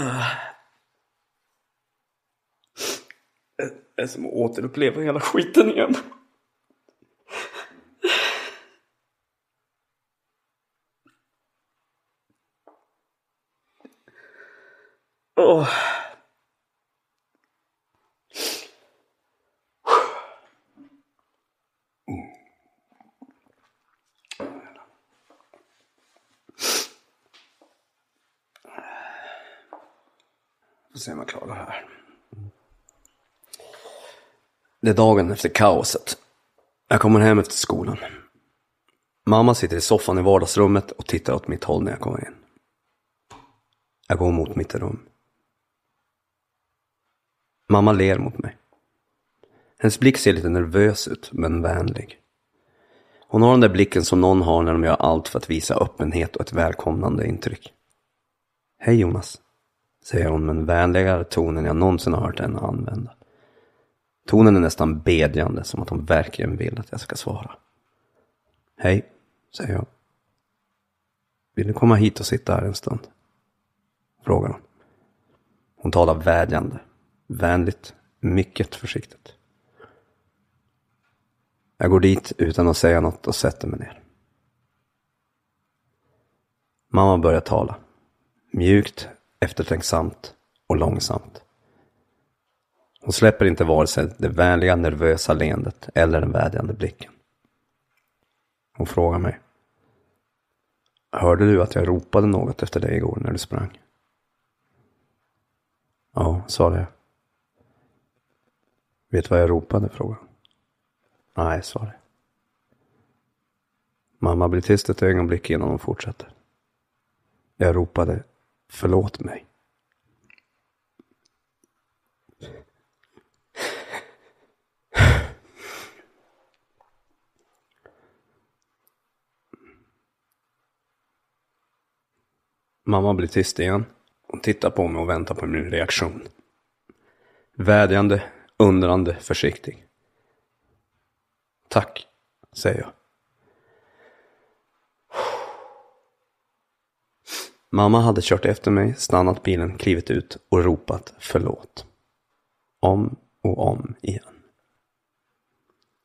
är som att återuppleva hela skiten igen. Åh se om jag klarar det här. Det är dagen efter kaoset. Jag kommer hem efter skolan. Mamma sitter i soffan i vardagsrummet och tittar åt mitt håll när jag kommer in. Jag går mot mitt rum. Mamma ler mot mig. Hennes blick ser lite nervös ut, men vänlig. Hon har den där blicken som någon har när de gör allt för att visa öppenhet och ett välkomnande intryck. Hej Jonas, säger hon med en vänligare ton än jag någonsin har hört henne använda. Tonen är nästan bedjande, som att hon verkligen vill att jag ska svara. Hej, säger jag. Vill du komma hit och sitta här en stund? Frågar hon. Hon talar vädjande, vänligt, mycket försiktigt. Jag går dit utan att säga något och sätter mig ner. Mamma börjar tala. Mjukt, eftertänksamt och långsamt. Hon släpper inte vare sig det vänliga, nervösa leendet eller den vädjande blicken. Hon frågar mig. Hörde du att jag ropade något efter dig igår när du sprang? Ja, sa jag. Vet du vad jag ropade? frågade hon. Nej, sa jag. Mamma blir tyst ett ögonblick innan hon fortsätter. Jag ropade, förlåt mig. Mamma blir tyst igen. Hon tittar på mig och väntar på min reaktion. Vädjande undrande försiktig. Tack, säger jag. Mamma hade kört efter mig, stannat bilen, klivit ut och ropat förlåt. Om och om igen.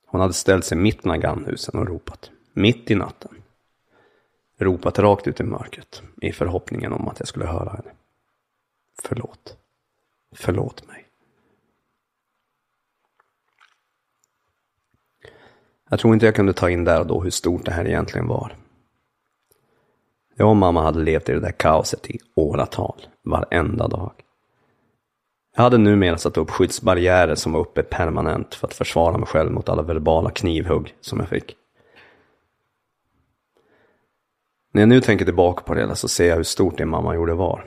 Hon hade ställt sig mitt bland grannhusen och ropat. Mitt i natten. Ropat rakt ut i mörkret i förhoppningen om att jag skulle höra henne. Förlåt. Förlåt mig. Jag tror inte jag kunde ta in där och då hur stort det här egentligen var. Jag och mamma hade levt i det där kaoset i åratal, varenda dag. Jag hade numera satt upp skyddsbarriärer som var uppe permanent för att försvara mig själv mot alla verbala knivhugg som jag fick. När jag nu tänker tillbaka på det hela så ser jag hur stort det mamma gjorde var.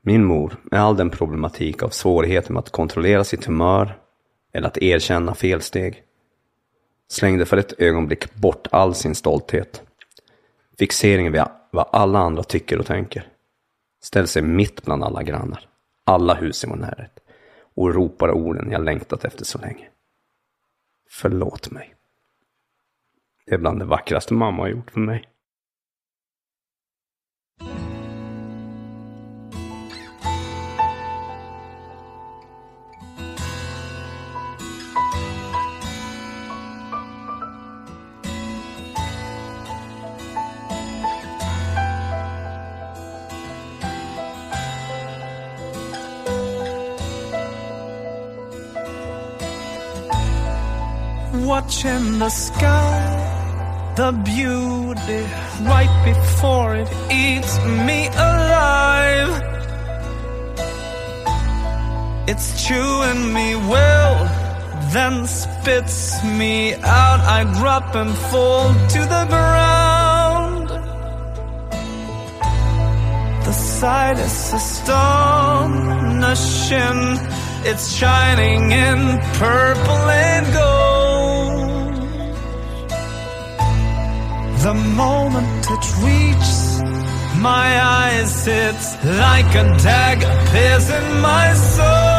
Min mor, med all den problematik av svårigheter med att kontrollera sitt humör eller att erkänna felsteg, slängde för ett ögonblick bort all sin stolthet. Fixeringen vid vad alla andra tycker och tänker. Ställde sig mitt bland alla grannar, alla hus i vår närhet och ropar orden jag längtat efter så länge. Förlåt mig. Det är bland det vackraste mamma har gjort för mig. Watching the sky, the beauty right before it eats me alive. It's chewing me well, then spits me out. I drop and fall to the ground. The sight is astonishing. It's shining in purple and gold. The moment it reaches my eyes, it's like a dagger piercing my soul.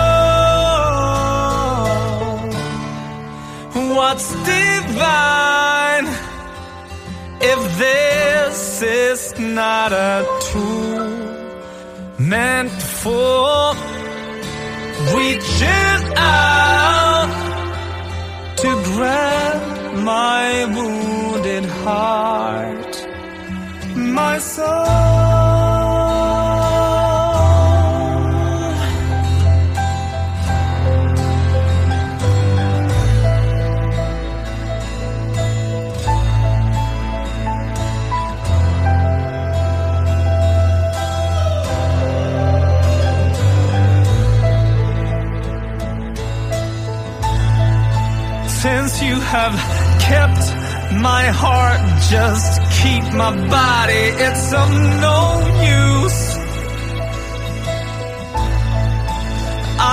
What's divine if this is not a tool meant for reaching out to grab my wounded heart, my soul. Since you have kept my heart, just keep my body. It's of no use.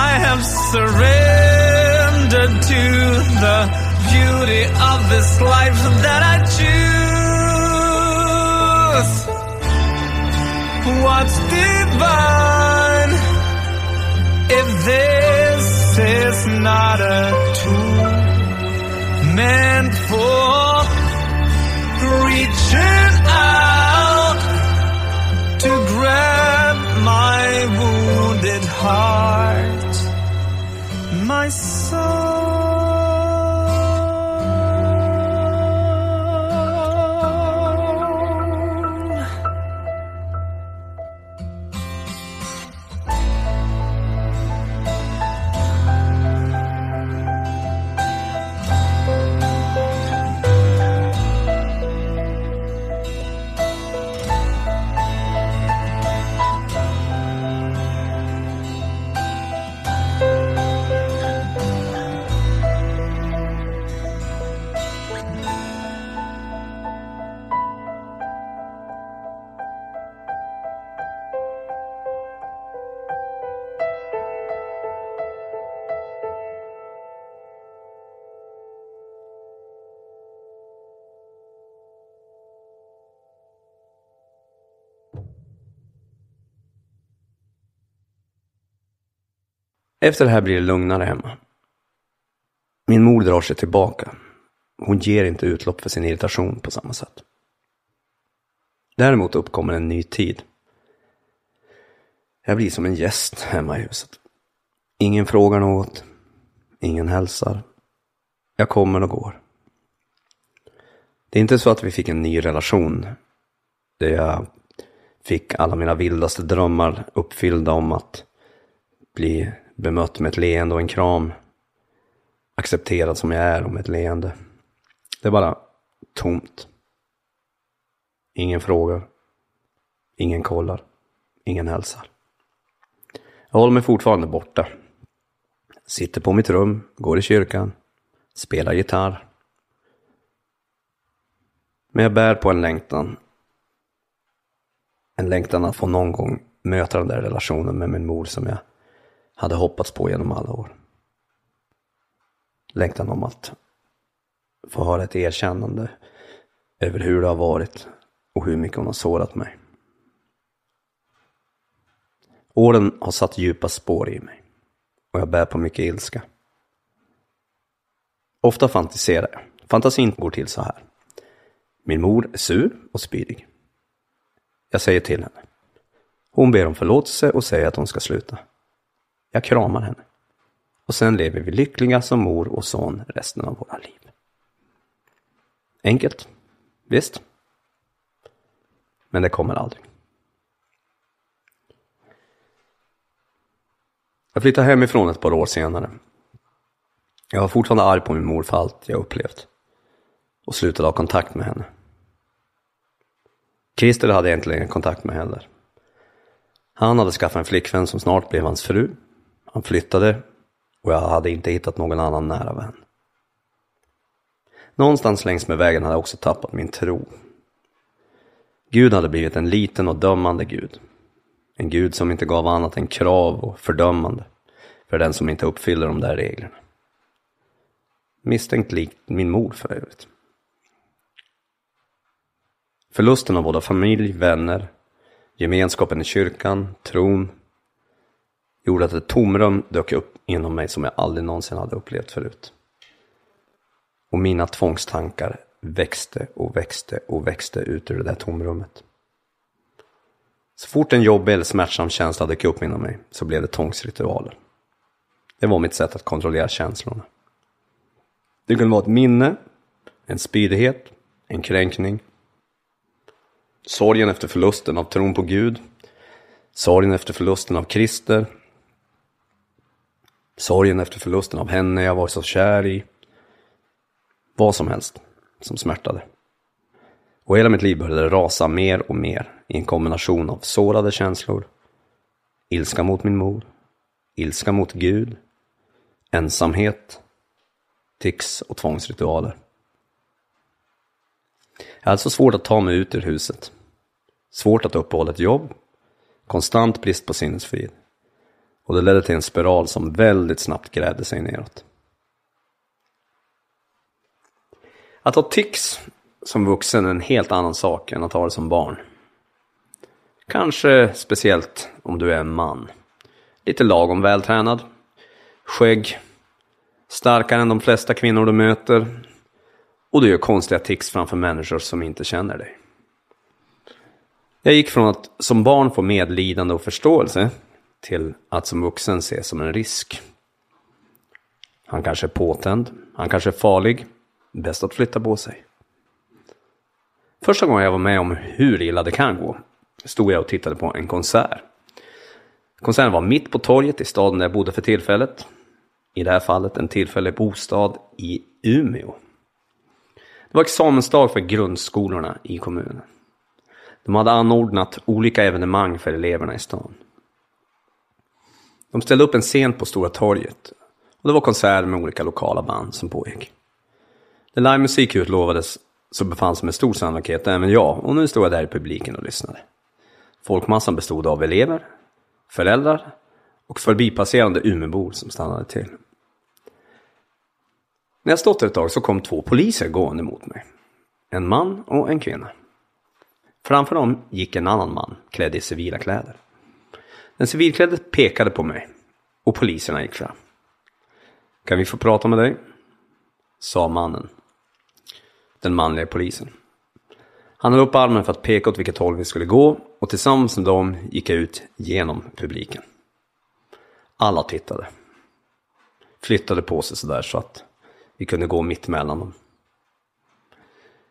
I have surrendered to the beauty of this life that I choose. What's divine if this is not a tool? Meant for reaching out to grab my wounded heart, my soul. Efter det här blir det lugnare hemma. Min mor drar sig tillbaka. Hon ger inte utlopp för sin irritation på samma sätt. Däremot uppkommer en ny tid. Jag blir som en gäst hemma i huset. Ingen frågar något. Ingen hälsar. Jag kommer och går. Det är inte så att vi fick en ny relation. Där jag fick alla mina vildaste drömmar uppfyllda om att bli bemött med ett leende och en kram. Accepterad som jag är och med ett leende. Det är bara tomt. Ingen frågar. Ingen kollar. Ingen hälsar. Jag håller mig fortfarande borta. Sitter på mitt rum, går i kyrkan, spelar gitarr. Men jag bär på en längtan. En längtan att få någon gång möta den där relationen med min mor som jag hade hoppats på genom alla år. Längtan om att få höra ett erkännande över hur det har varit och hur mycket hon har sårat mig. Åren har satt djupa spår i mig och jag bär på mycket ilska. Ofta fantiserar jag. Fantasin går till så här. Min mor är sur och spydig. Jag säger till henne. Hon ber om förlåtelse och säger att hon ska sluta. Jag kramar henne. Och sen lever vi lyckliga som mor och son resten av våra liv. Enkelt. Visst. Men det kommer aldrig. Jag flyttade hemifrån ett par år senare. Jag var fortfarande arg på min mor för allt jag upplevt. Och slutade ha kontakt med henne. Christer hade jag egentligen längre kontakt med heller. Han hade skaffat en flickvän som snart blev hans fru. Han flyttade och jag hade inte hittat någon annan nära vän. Någonstans längs med vägen hade jag också tappat min tro. Gud hade blivit en liten och dömande Gud. En Gud som inte gav annat än krav och fördömande för den som inte uppfyller de där reglerna. Misstänkt likt min mor för övrigt. Förlusten av både familj, vänner, gemenskapen i kyrkan, tron gjorde att ett tomrum dök upp inom mig som jag aldrig någonsin hade upplevt förut. Och mina tvångstankar växte och växte och växte ut ur det där tomrummet. Så fort en jobbig eller smärtsam känsla dök upp inom mig så blev det tvångsritualer. Det var mitt sätt att kontrollera känslorna. Det kunde vara ett minne, en spydighet, en kränkning. Sorgen efter förlusten av tron på Gud. Sorgen efter förlusten av Krister. Sorgen efter förlusten av henne jag var så kär i. Vad som helst som smärtade. Och hela mitt liv började rasa mer och mer i en kombination av sårade känslor, ilska mot min mor, ilska mot Gud, ensamhet, tics och tvångsritualer. Jag hade så svårt att ta mig ut ur huset. Svårt att uppehålla ett jobb. Konstant brist på sinnesfrid. Och det ledde till en spiral som väldigt snabbt grävde sig neråt. Att ha tics som vuxen är en helt annan sak än att ha det som barn. Kanske speciellt om du är en man. Lite lagom vältränad. Skägg. Starkare än de flesta kvinnor du möter. Och du gör konstiga tics framför människor som inte känner dig. Jag gick från att som barn få medlidande och förståelse till att som vuxen se som en risk. Han kanske är påtänd, han kanske är farlig, bäst att flytta på sig. Första gången jag var med om hur illa det kan gå stod jag och tittade på en konsert. Konserten var mitt på torget i staden där jag bodde för tillfället. I det här fallet en tillfällig bostad i Umeå. Det var examensdag för grundskolorna i kommunen. De hade anordnat olika evenemang för eleverna i stan. De ställde upp en scen på Stora torget och det var konserter med olika lokala band som pågick. När livemusik utlovades så befann sig med stor sannolikhet även jag och nu stod jag där i publiken och lyssnade. Folkmassan bestod av elever, föräldrar och förbipasserande Umeåbor som stannade till. När jag stått där ett tag så kom två poliser gående mot mig. En man och en kvinna. Framför dem gick en annan man klädd i civila kläder. Den civilklädde pekade på mig. och poliserna gick fram. Kan vi få prata med dig? Sa mannen. Den manliga polisen. Han höll upp armen för att peka åt vilket håll vi skulle gå och tillsammans med dem gick jag ut genom publiken. Alla tittade. Flyttade på sig sådär så att vi kunde gå mitt emellan dem.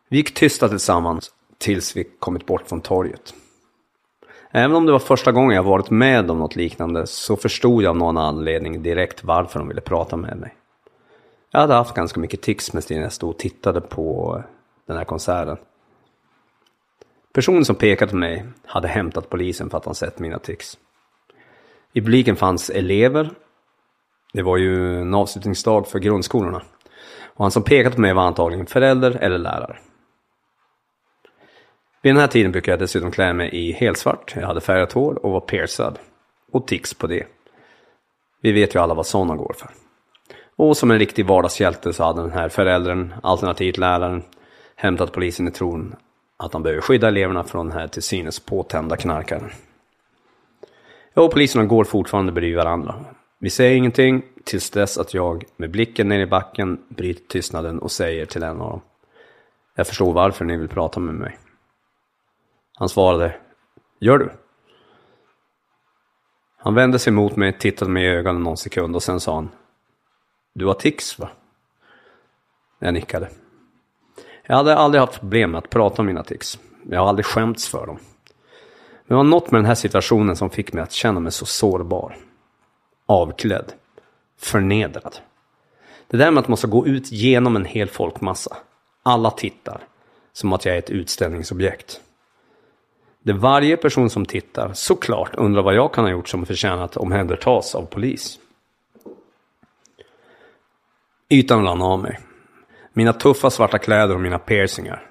Vi gick tysta tillsammans tills vi kommit bort från torget. Även om det var första gången jag varit med om något liknande så förstod jag av någon anledning direkt varför de ville prata med mig. Jag hade haft ganska mycket tics med när jag stod och tittade på den här konserten. Personen som pekade på mig hade hämtat polisen för att han sett mina tics. I publiken fanns elever. Det var ju en avslutningsdag för grundskolorna. Och han som pekade på mig var antagligen förälder eller lärare. Vid den här tiden brukade jag dessutom klä mig i helsvart. Jag hade färgat hår och var piercad. Och tics på det. Vi vet ju alla vad sådana går för. Och som en riktig vardagshjälte så hade den här föräldern, alternativt läraren, hämtat polisen i tron att de behöver skydda eleverna från den här till synes påtända knarkaren. Jag och poliserna går fortfarande bredvid varandra. Vi säger ingenting tills dess att jag med blicken ner i backen bryter tystnaden och säger till en av dem. Jag förstår varför ni vill prata med mig. Han svarade, gör du? Han vände sig mot mig, tittade mig i ögonen någon sekund och sen sa han, du har tics va? Jag nickade. Jag hade aldrig haft problem med att prata om mina tics. Jag har aldrig skämts för dem. Men det var något med den här situationen som fick mig att känna mig så sårbar. Avklädd. Förnedrad. Det där med att man ska gå ut genom en hel folkmassa. Alla tittar. Som att jag är ett utställningsobjekt. Det varje person som tittar såklart undrar vad jag kan ha gjort som förtjänar att omhändertas av polis. Ytan rann av mig. Mina tuffa svarta kläder och mina piercingar.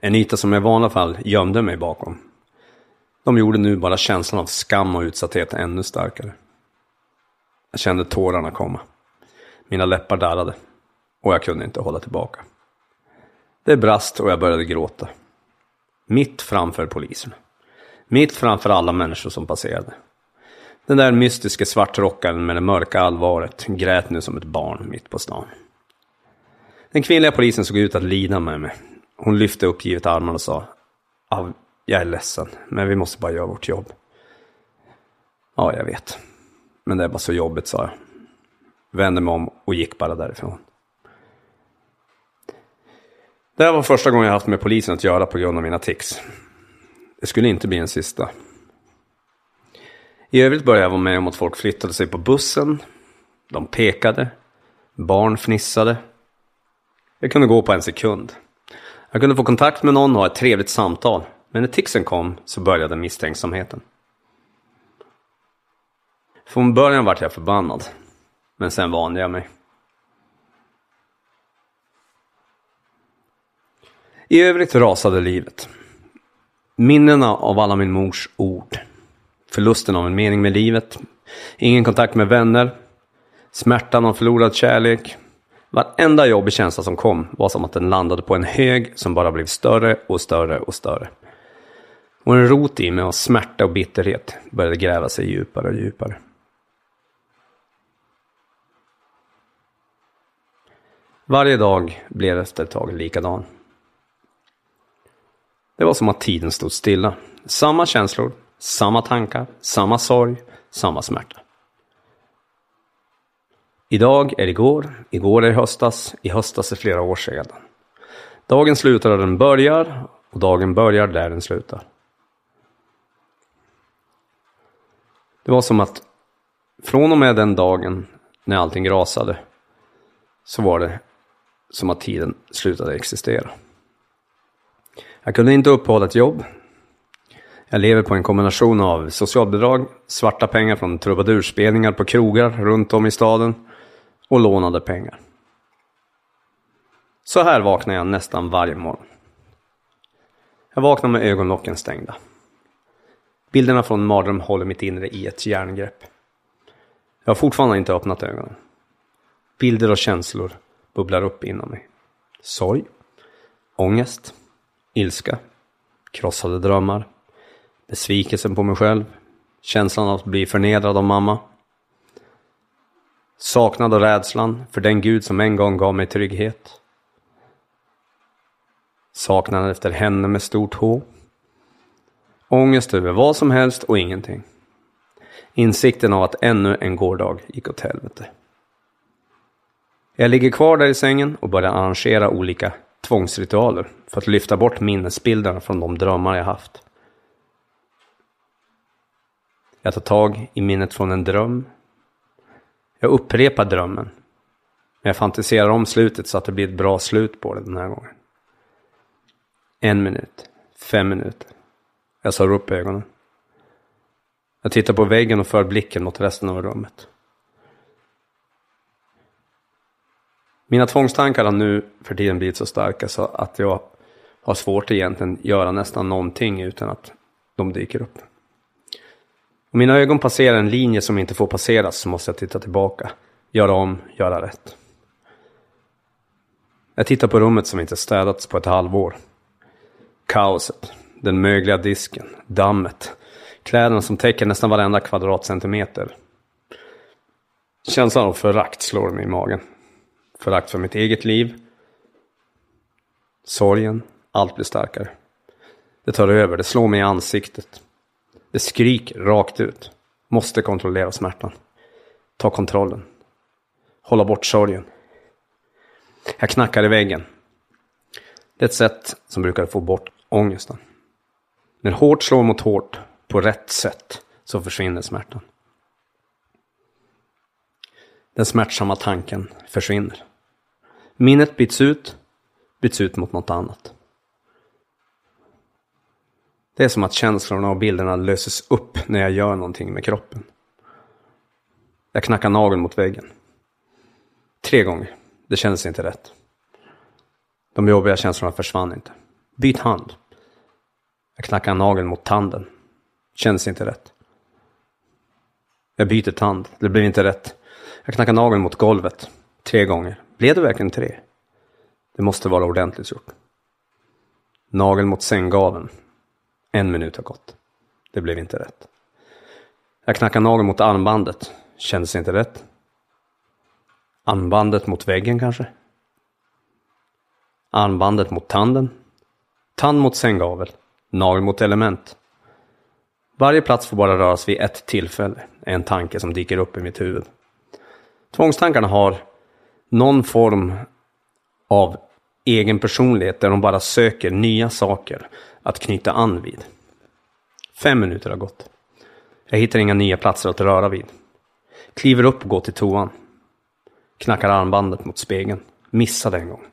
En yta som jag i vanliga fall gömde mig bakom. De gjorde nu bara känslan av skam och utsatthet ännu starkare. Jag kände tårarna komma. Mina läppar darrade. Och jag kunde inte hålla tillbaka. Det brast och jag började gråta. Mitt framför polisen. Mitt framför alla människor som passerade. Den där mystiska svartrockaren med det mörka allvaret grät nu som ett barn mitt på stan. Den kvinnliga polisen såg ut att lida med mig. Hon lyfte uppgivet armarna och sa Jag är ledsen, men vi måste bara göra vårt jobb. Ja, jag vet. Men det är bara så jobbigt, sa jag. Vände mig om och gick bara därifrån. Det här var första gången jag haft med polisen att göra på grund av mina tics. Det skulle inte bli en sista. I övrigt började jag vara med om att folk flyttade sig på bussen. De pekade. Barn fnissade. Jag kunde gå på en sekund. Jag kunde få kontakt med någon och ha ett trevligt samtal. Men när ticsen kom så började misstänksamheten. Från början vart jag förbannad. Men sen vande jag mig. I övrigt rasade livet. Minnena av alla min mors ord. Förlusten av en mening med livet. Ingen kontakt med vänner. Smärtan av förlorad kärlek. Varenda jobbig känsla som kom var som att den landade på en hög som bara blev större och större och större. Och en rot i mig av smärta och bitterhet började gräva sig djupare och djupare. Varje dag blev efter ett tag likadan. Det var som att tiden stod stilla. Samma känslor, samma tankar, samma sorg, samma smärta. Idag är igår, igår är i höstas, i höstas är flera år sedan. Dagen slutar där den börjar och dagen börjar där den slutar. Det var som att från och med den dagen när allting rasade så var det som att tiden slutade existera. Jag kunde inte uppehålla ett jobb. Jag lever på en kombination av socialbidrag, svarta pengar från trubadurspelningar på krogar runt om i staden och lånade pengar. Så här vaknar jag nästan varje morgon. Jag vaknar med ögonlocken stängda. Bilderna från mardröm håller mitt inre i ett järngrepp. Jag har fortfarande inte öppnat ögonen. Bilder och känslor bubblar upp inom mig. Sorg, ångest, ilska, krossade drömmar, besvikelsen på mig själv, känslan av att bli förnedrad av mamma, Saknad och rädslan för den Gud som en gång gav mig trygghet. Saknaden efter henne med stort H. Ångest över vad som helst och ingenting. Insikten av att ännu en gårdag gick åt helvete. Jag ligger kvar där i sängen och börjar arrangera olika tvångsritualer för att lyfta bort minnesbilderna från de drömmar jag haft. Jag tar tag i minnet från en dröm. Jag upprepar drömmen. Men jag fantiserar om slutet så att det blir ett bra slut på det den här gången. En minut. Fem minuter. Jag slår upp ögonen. Jag tittar på väggen och för blicken mot resten av rummet. Mina tvångstankar har nu för tiden blivit så starka så att jag har svårt att egentligen göra nästan någonting utan att de dyker upp. Om mina ögon passerar en linje som inte får passeras så måste jag titta tillbaka, göra om, göra rätt. Jag tittar på rummet som inte städats på ett halvår. Kaoset, den mögliga disken, dammet, kläderna som täcker nästan varenda kvadratcentimeter. Känslan av förakt slår mig i magen. Förakt för mitt eget liv. Sorgen, allt blir starkare. Det tar över, det slår mig i ansiktet. Det skriker rakt ut. Måste kontrollera smärtan. Ta kontrollen. Hålla bort sorgen. Jag knackar i väggen. Det är ett sätt som brukar få bort ångesten. När hårt slår mot hårt, på rätt sätt, så försvinner smärtan. Den smärtsamma tanken försvinner. Minnet byts ut, byts ut mot något annat. Det är som att känslorna och bilderna löses upp när jag gör någonting med kroppen. Jag knackar nageln mot väggen. Tre gånger. Det kändes inte rätt. De jobbiga känslorna försvann inte. Byt hand. Jag knackar nageln mot tanden. Känns inte rätt. Jag byter tand. Det blev inte rätt. Jag knackar nageln mot golvet. Tre gånger. Blev det verkligen tre? Det måste vara ordentligt gjort. Nageln mot sänggaveln. En minut har gått. Det blev inte rätt. Jag knackar nageln mot armbandet. Kändes inte rätt. Armbandet mot väggen kanske? Armbandet mot tanden? Tand mot sänggavel. Nagel mot element. Varje plats får bara röras vid ett tillfälle. är En tanke som dyker upp i mitt huvud. Tvångstankarna har någon form av egen personlighet där de bara söker nya saker att knyta an vid. Fem minuter har gått. Jag hittar inga nya platser att röra vid. Kliver upp och går till toan. Knackar armbandet mot spegeln. Missade en gång.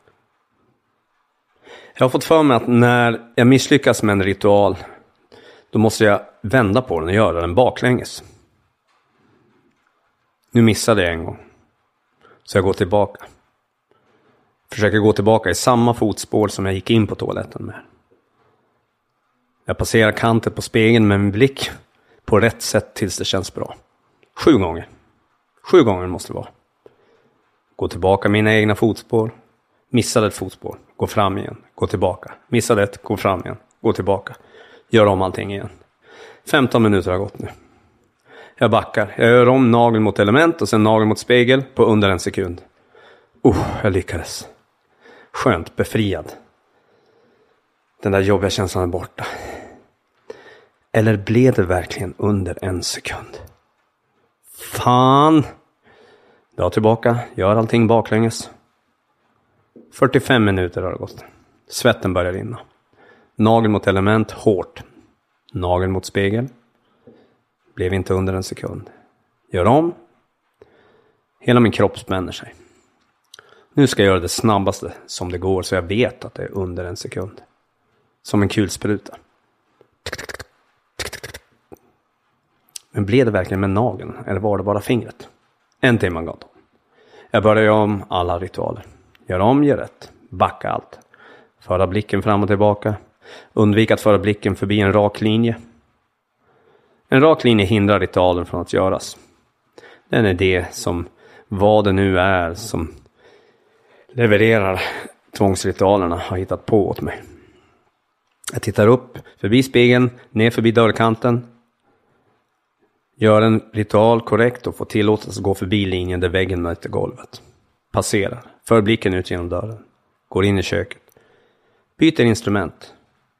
Jag har fått för mig att när jag misslyckas med en ritual då måste jag vända på den och göra den baklänges. Nu missade jag en gång. Så jag går tillbaka. Försöker gå tillbaka i samma fotspår som jag gick in på toaletten med. Jag passerar kanten på spegeln med min blick på rätt sätt tills det känns bra. Sju gånger. Sju gånger måste det vara. Gå tillbaka mina egna fotspår. Missade ett fotspår. Gå fram igen. Gå tillbaka. Missade ett. Gå fram igen. Gå tillbaka. Gör om allting igen. 15 minuter har gått nu. Jag backar. Jag gör om nageln mot element och sen nageln mot spegel på under en sekund. Oh, jag lyckades. Skönt befriad. Den där jobbiga känslan är borta. Eller blev det verkligen under en sekund? Fan! Dra tillbaka, gör allting baklänges. 45 minuter har det gått. Svetten börjar rinna. Nagel mot element, hårt. Nagel mot spegel. Blev inte under en sekund. Gör om. Hela min kropp spänner sig. Nu ska jag göra det snabbaste som det går så jag vet att det är under en sekund. Som en kulspruta. Men blev det verkligen med nageln eller var det bara fingret? En timme har gått. Jag börjar göra om alla ritualer. Gör om, gör rätt. Backa allt. Föra blicken fram och tillbaka. Undvik att föra blicken förbi en rak linje. En rak linje hindrar ritualen från att göras. Den är det som, vad det nu är, som levererar tvångsritualerna har hittat på åt mig. Jag tittar upp, förbi spegeln, ner förbi dörrkanten. Gör en ritual korrekt och får tillåtelse att gå förbi linjen där väggen möter golvet. Passerar, för blicken ut genom dörren. Går in i köket. Byter instrument.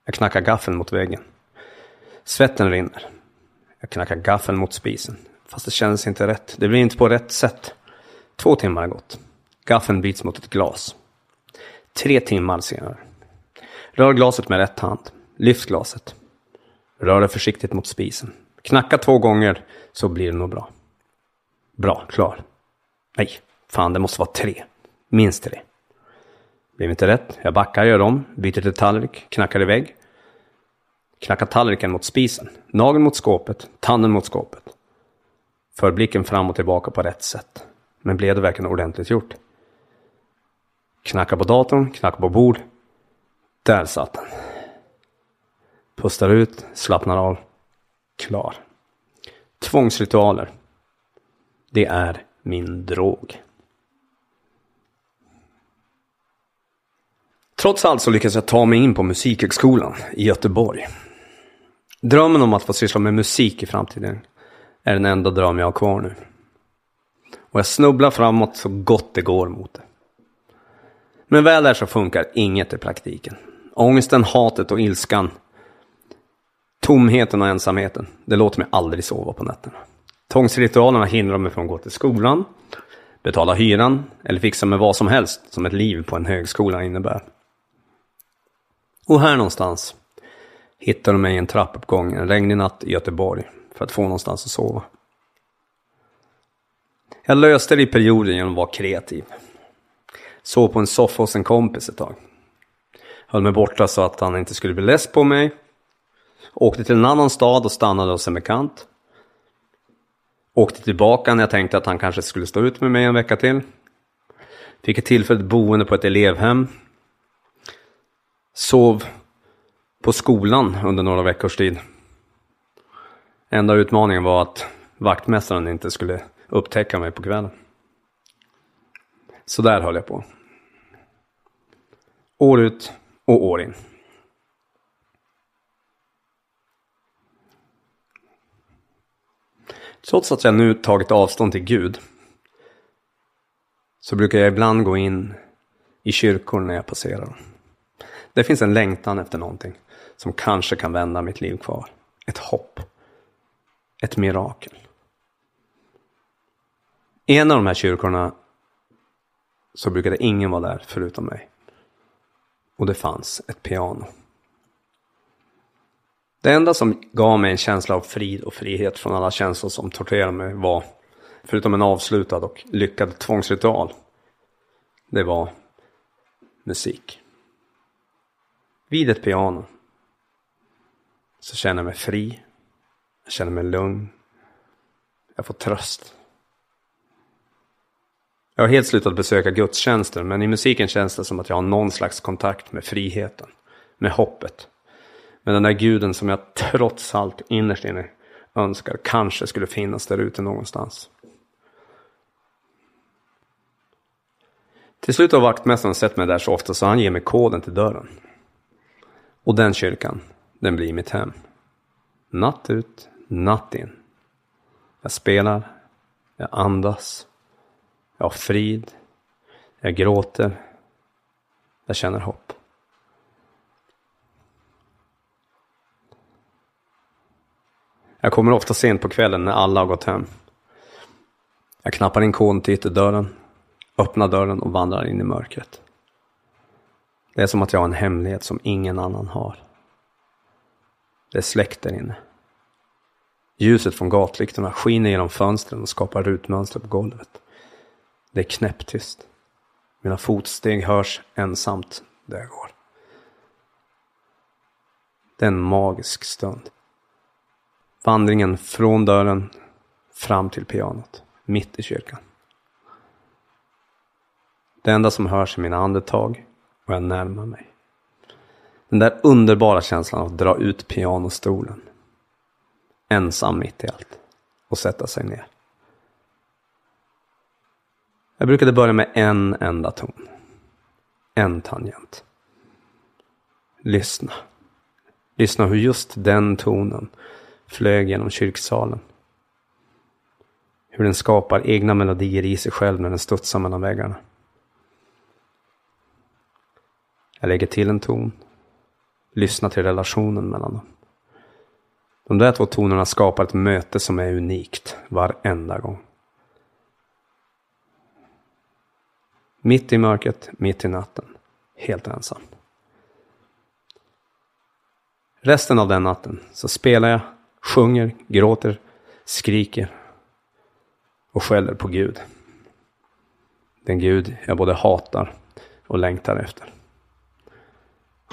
Jag knackar gaffeln mot väggen. Svetten rinner. Jag knackar gaffeln mot spisen. Fast det kändes inte rätt. Det blir inte på rätt sätt. Två timmar har gått. Gaffeln byts mot ett glas. Tre timmar senare. Rör glaset med rätt hand. Lyft glaset. Rör det försiktigt mot spisen. Knacka två gånger så blir det nog bra. Bra, klar. Nej, fan det måste vara tre. Minst tre. Blev inte rätt. Jag backar, gör om, byter till tallrik, knackar i Knacka Knackar tallriken mot spisen. Nageln mot skåpet, tanden mot skåpet. För blicken fram och tillbaka på rätt sätt. Men blev det verkligen ordentligt gjort? Knackar på datorn, knackar på bord. Där satt den. Pustar ut, slappnar av. Klar. Tvångsritualer. Det är min drog. Trots allt så lyckas jag ta mig in på Musikhögskolan i Göteborg. Drömmen om att få syssla med musik i framtiden är den enda dröm jag har kvar nu. Och jag snubblar framåt så gott det går mot det. Men väl där så funkar inget i praktiken. Ångesten, hatet och ilskan, tomheten och ensamheten, det låter mig aldrig sova på nätterna. Tvångsritualerna hindrar mig från att gå till skolan, betala hyran eller fixa med vad som helst som ett liv på en högskola innebär. Och här någonstans Hittade mig i en trappuppgång en regnig natt i Göteborg för att få någonstans att sova. Jag löste det i perioden genom att vara kreativ. Sov på en soffa hos en kompis ett tag. Höll mig borta så att han inte skulle bli less på mig. Åkte till en annan stad och stannade hos en bekant. Åkte tillbaka när jag tänkte att han kanske skulle stå ut med mig en vecka till. Fick ett tillfälligt boende på ett elevhem. Sov på skolan under några veckors tid. Enda utmaningen var att vaktmästaren inte skulle upptäcka mig på kvällen. Så där höll jag på. År ut och år in. Trots att jag nu tagit avstånd till Gud så brukar jag ibland gå in i kyrkor när jag passerar. Det finns en längtan efter någonting som kanske kan vända mitt liv kvar. Ett hopp. Ett mirakel. I en av de här kyrkorna så brukade ingen vara där förutom mig. Och det fanns ett piano. Det enda som gav mig en känsla av frid och frihet från alla känslor som torterade mig var, förutom en avslutad och lyckad tvångsritual, det var musik. Vid ett piano så känner jag mig fri, jag känner mig lugn, jag får tröst. Jag har helt slutat besöka gudstjänster, men i musiken känns det som att jag har någon slags kontakt med friheten, med hoppet. Med den där guden som jag trots allt innerst inne önskar kanske skulle finnas där ute någonstans. Till slut har vaktmästaren sett mig där så ofta så han ger mig koden till dörren. Och den kyrkan, den blir mitt hem. Natt ut, natt in. Jag spelar, jag andas, jag har frid, jag gråter, jag känner hopp. Jag kommer ofta sent på kvällen när alla har gått hem. Jag knappar in koden till ytterdörren, öppnar dörren och vandrar in i mörkret. Det är som att jag har en hemlighet som ingen annan har. Det är släckt där inne. Ljuset från gatlyktorna skiner genom fönstren och skapar rutmönster på golvet. Det är knäpptyst. Mina fotsteg hörs ensamt där jag går. Det är en magisk stund. Vandringen från dörren fram till pianot, mitt i kyrkan. Det enda som hörs är mina andetag och jag närmar mig. Den där underbara känslan av att dra ut pianostolen. Ensam mitt i allt. Och sätta sig ner. Jag brukade börja med en enda ton. En tangent. Lyssna. Lyssna hur just den tonen flög genom kyrksalen. Hur den skapar egna melodier i sig själv när den studsar mellan väggarna. Jag lägger till en ton. Lyssna till relationen mellan dem. De där två tonerna skapar ett möte som är unikt varenda gång. Mitt i mörkret, mitt i natten. Helt ensam. Resten av den natten så spelar jag, sjunger, gråter, skriker och skäller på Gud. Den Gud jag både hatar och längtar efter.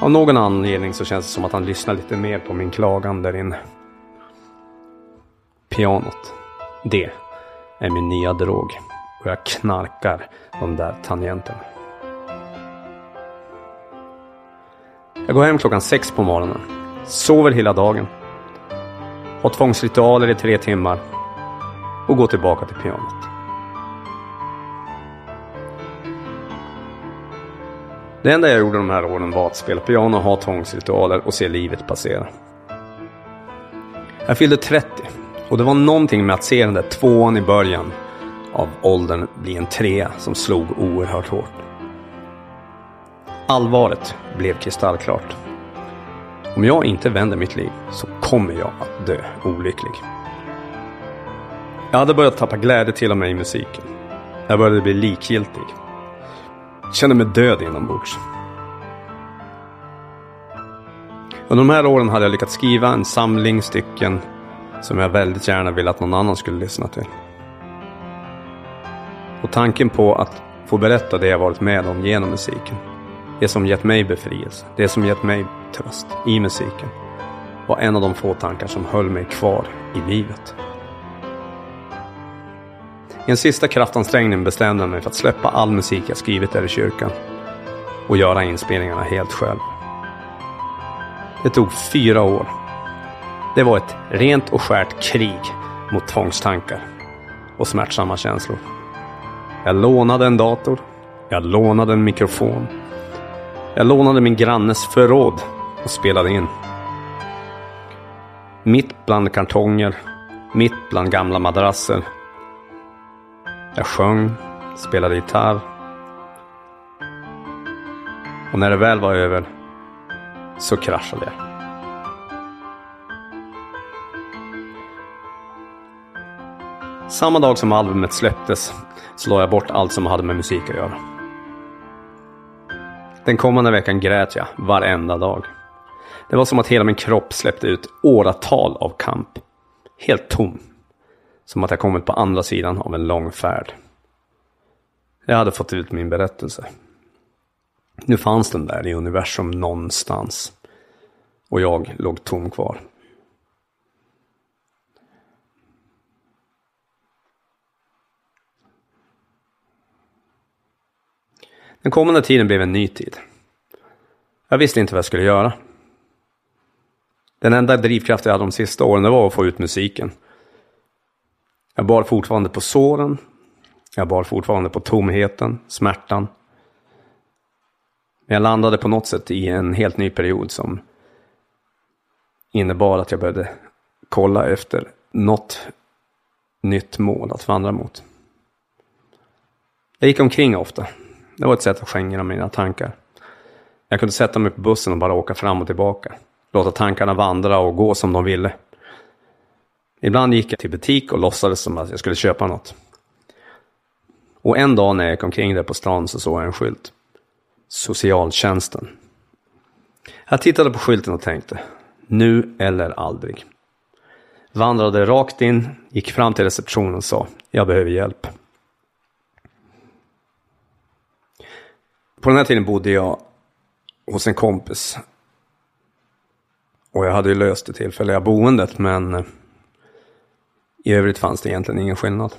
Av någon anledning så känns det som att han lyssnar lite mer på min klagan där inne. Pianot, det är min nya drog och jag knarkar de där tangenterna. Jag går hem klockan sex på morgonen, sover hela dagen, har tvångsritualer i tre timmar och går tillbaka till pianot. Det enda jag gjorde de här åren var att spela piano, ha tvångsritualer och se livet passera. Jag fyllde 30 och det var någonting med att se den där tvåan i början av åldern bli en trea som slog oerhört hårt. Allvaret blev kristallklart. Om jag inte vänder mitt liv så kommer jag att dö olycklig. Jag hade börjat tappa glädje till och med i musiken. Jag började bli likgiltig. Jag kände mig död inombords. Under de här åren hade jag lyckats skriva en samling stycken som jag väldigt gärna ville att någon annan skulle lyssna till. Och tanken på att få berätta det jag varit med om genom musiken, det som gett mig befrielse, det som gett mig tröst i musiken, var en av de få tankar som höll mig kvar i livet. I en sista kraftansträngning bestämde jag mig för att släppa all musik jag skrivit där i kyrkan och göra inspelningarna helt själv. Det tog fyra år. Det var ett rent och skärt krig mot tvångstankar och smärtsamma känslor. Jag lånade en dator. Jag lånade en mikrofon. Jag lånade min grannes förråd och spelade in. Mitt bland kartonger, mitt bland gamla madrasser. Jag sjöng, spelade gitarr. Och när det väl var över så kraschade jag. Samma dag som albumet släpptes så la jag bort allt som hade med musik att göra. Den kommande veckan grät jag varenda dag. Det var som att hela min kropp släppte ut åratal av kamp. Helt tom. Som att jag kommit på andra sidan av en lång färd. Jag hade fått ut min berättelse. Nu fanns den där i universum någonstans. Och jag låg tom kvar. Den kommande tiden blev en ny tid. Jag visste inte vad jag skulle göra. Den enda drivkraft jag hade de sista åren var att få ut musiken. Jag bar fortfarande på såren. Jag bar fortfarande på tomheten, smärtan. Men jag landade på något sätt i en helt ny period som innebar att jag började kolla efter något nytt mål att vandra mot. Jag gick omkring ofta, det var ett sätt att skingra mina tankar. Jag kunde sätta mig på bussen och bara åka fram och tillbaka. Låta tankarna vandra och gå som de ville. Ibland gick jag till butik och låtsades som att jag skulle köpa något. Och en dag när jag gick omkring där på stan så såg jag en skylt. Socialtjänsten. Jag tittade på skylten och tänkte, nu eller aldrig. Vandrade rakt in, gick fram till receptionen och sa, jag behöver hjälp. På den här tiden bodde jag hos en kompis. Och jag hade ju löst det tillfälliga boendet men i övrigt fanns det egentligen ingen skillnad.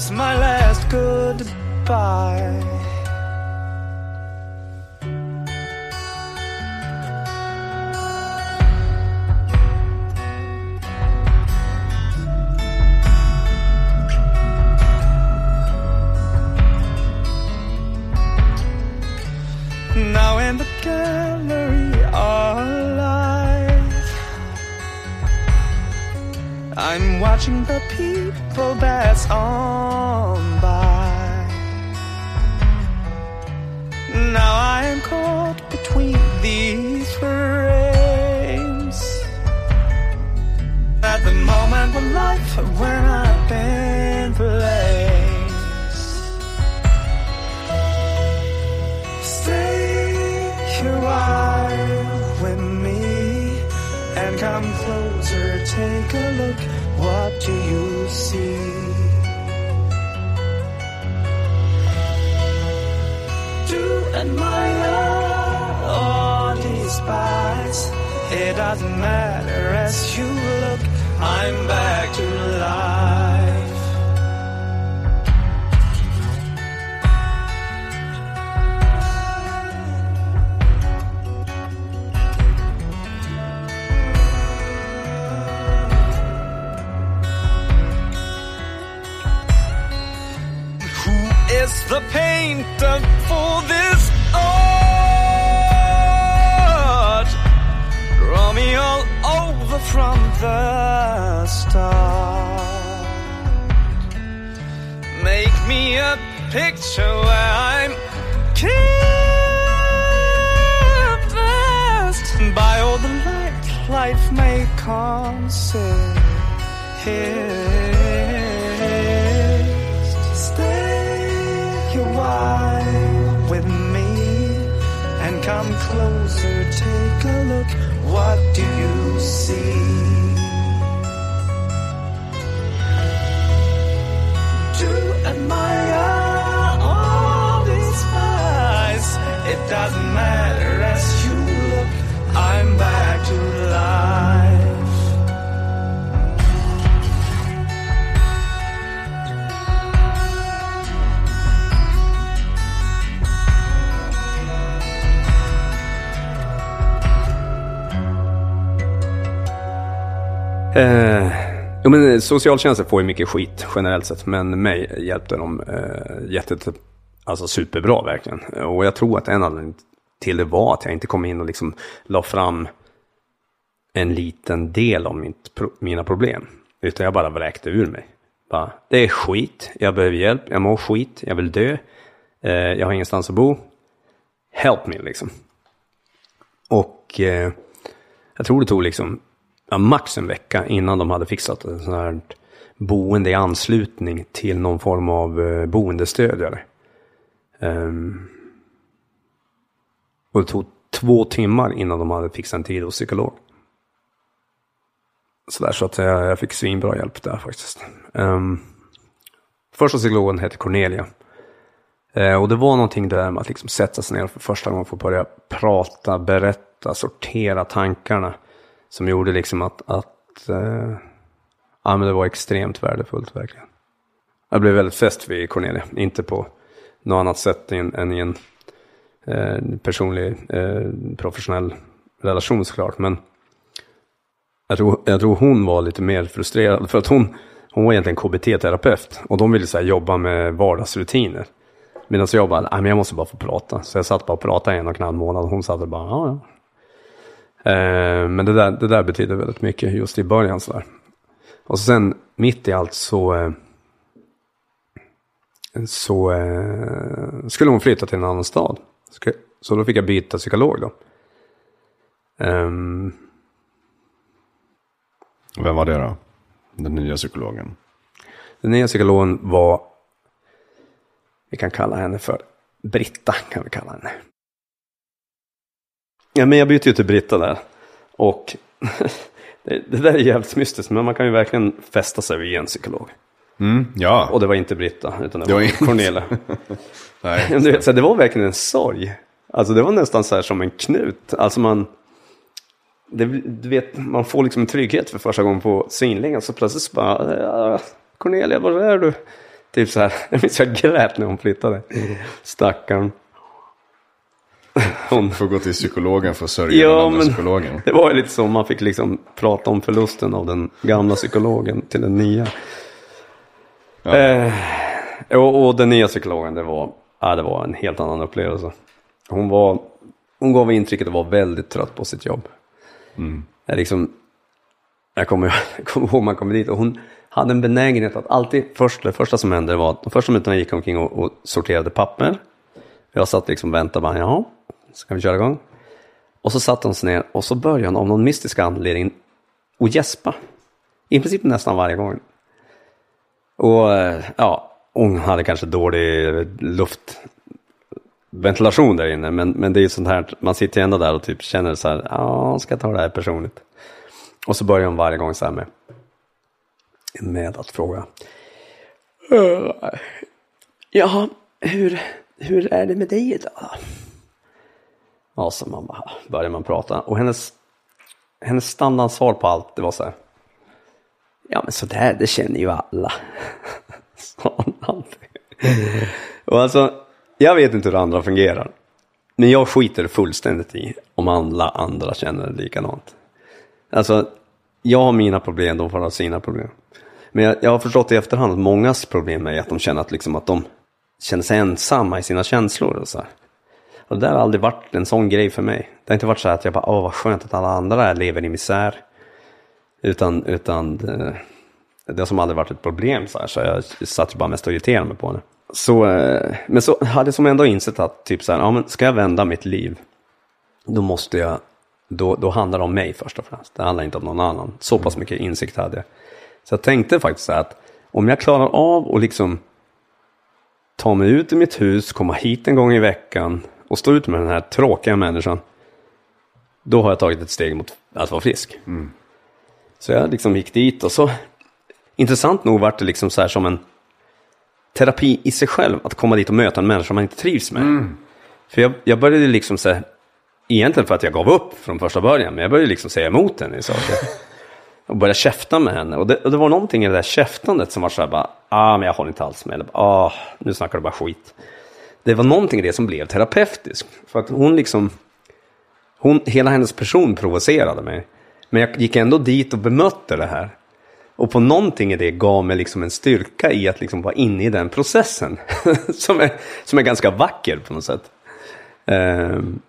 Explodes, my last goodbye. Now in the gallery of life, I'm watching the people pass on when I've been placed. Stay a while with me and come closer. Take a look. What do you see? Admire or despise? It doesn't matter as you look. The painter for this art? Draw me all over from the start. Make me a picture where I'm canvassed by all the light life may consist. Come closer. Take a look. What do you see? To admire or despise, it doesn't matter Eh, jo, men eh, socialtjänsten får ju mycket skit generellt sett, men mig hjälpte de eh, jätte, alltså superbra verkligen. Och jag tror att en anledning till det var att jag inte kom in och liksom la fram en liten del av mitt, mina problem. Utan jag bara vräkte ur mig. Bara, det är skit, jag behöver hjälp, jag mår skit, jag vill dö, eh, jag har ingenstans att bo. Help me liksom. Och eh, jag tror det tog liksom ja, max en vecka innan de hade fixat ett sån här boende i anslutning till någon form av eh, boendestödjare. Um, och det tog två timmar innan de hade fixat en tid hos psykolog. Så, där, så att jag, jag fick svinbra hjälp där faktiskt. Um, första psykologen hette Cornelia. Eh, och det var någonting där med att liksom sätta sig ner och för första gången få börja prata, berätta, sortera tankarna. Som gjorde liksom att, att eh, ja, men det var extremt värdefullt verkligen. Jag blev väldigt fäst vid Cornelia, inte på något annat sätt än, än i en eh, personlig, eh, professionell relation såklart. Men jag tror, jag tror hon var lite mer frustrerad för att hon, hon var egentligen KBT-terapeut och de ville så här, jobba med vardagsrutiner. Medan jag bara, men jag måste bara få prata. Så jag satt bara och pratade en och en halv månad och hon satt och bara, ja ja. Eh, men det där, det där betyder väldigt mycket just i början sådär. Och sen mitt i allt så, eh, så eh, skulle hon flytta till en annan stad. Så då fick jag byta psykolog då. Ehm, Vem var det då? Den nya psykologen. Den nya psykologen var, vi kan kalla henne för Britta, kan vi kalla henne. Ja, men jag bytte ju till Britta där. Och *laughs* det, det där är jävligt mystiskt, men man kan ju verkligen fästa sig vid en psykolog. Ja. Och det var inte Britta, utan det, Det var, var Cornelia. *laughs* Nej. *laughs* du vet, så det var verkligen en sorg. Alltså det var nästan så här som en knut. Alltså man, det, du vet, man får liksom en trygghet för första gången på synlingen. Så plötsligt så bara, Cornelia, var är du? Typ så här, jag minns jag grät när hon flyttade. Stackarn. *laughs* Hon, Får gå till psykologen för att sörja Ja, den andra men- psykologen. det var ju lite så, man fick liksom prata om förlusten av den gamla psykologen till den nya. Ja. Eh, och, och den nya psykologen, det var, ja, det var en helt annan upplevelse. Hon, var, hon gav intrycket att vara väldigt trött på sitt jobb. Jag, liksom, jag kommer *laughs* jag kommer ihåg man kom dit och hon hade en benägenhet att alltid, först, det första som hände var att de första minuterna gick omkring och, och sorterade papper. Jag satt liksom och väntade bara, ja, ska vi köra igång? Och så satte hon sig ner och så började hon av någon mystisk anledning att gäspa. I princip nästan varje gång. Och eh, ja, hon hade kanske dålig luftventilation där inne. Men, men det är ju sånt här, man sitter ju ändå där och typ känner så här, ja, ska jag ta det här personligt? Och så börjar hon varje gång så här med, med att fråga. Ja, hur, hur är det med dig idag? Ja, så man bara, började man prata. Och hennes, hennes standardsvar på allt, det var så här. Ja, men sådär, det känner ju alla. *laughs* Sa hon. Och alltså, jag vet inte hur andra fungerar. Men jag skiter fullständigt i om alla andra känner det likadant. Alltså, jag har mina problem, de får ha sina problem. Men jag, jag har förstått i efterhand att mångas problem är att de känner att, liksom, att de känner sig ensamma i sina känslor. Och så här. Och det där har aldrig varit en sån grej för mig. Det har inte varit så att jag bara, åh vad skönt att alla andra lever i misär. Utan, utan det, det har som aldrig varit ett problem så här, så jag satt ju bara mest och irriterade mig på det. Så, eh, men så hade jag som ändå insett att typ så här, ja men ska jag vända mitt liv, då måste jag, då, då handlar det om mig först och främst. Det handlar inte om någon annan. Så pass mycket insikt hade jag. Så jag tänkte faktiskt så här att om jag klarar av att liksom ta mig ut ur mitt hus, komma hit en gång i veckan och stå ut med den här tråkiga människan. Då har jag tagit ett steg mot att vara frisk. Så jag liksom gick dit och så, intressant nog vart det liksom så här som en terapi i sig själv att komma dit och möta en människa man inte trivs med. För jag, jag började liksom så här, egentligen för att jag gav upp från första början, men jag började liksom säga emot henne i saker. *laughs* Och började käfta med henne. Och det, och det var någonting i det där käftandet som var så här bara, ah men jag håller inte alls med. Eller, ah, nu snackar du bara skit. Det var någonting i det som blev terapeutiskt. För att hon liksom, hon, hela hennes person provocerade mig. Men jag gick ändå dit och bemötte det här. Och på någonting i det gav mig liksom en styrka i att liksom vara inne i den processen. *laughs* som, är, som är ganska vacker på något sätt. Um,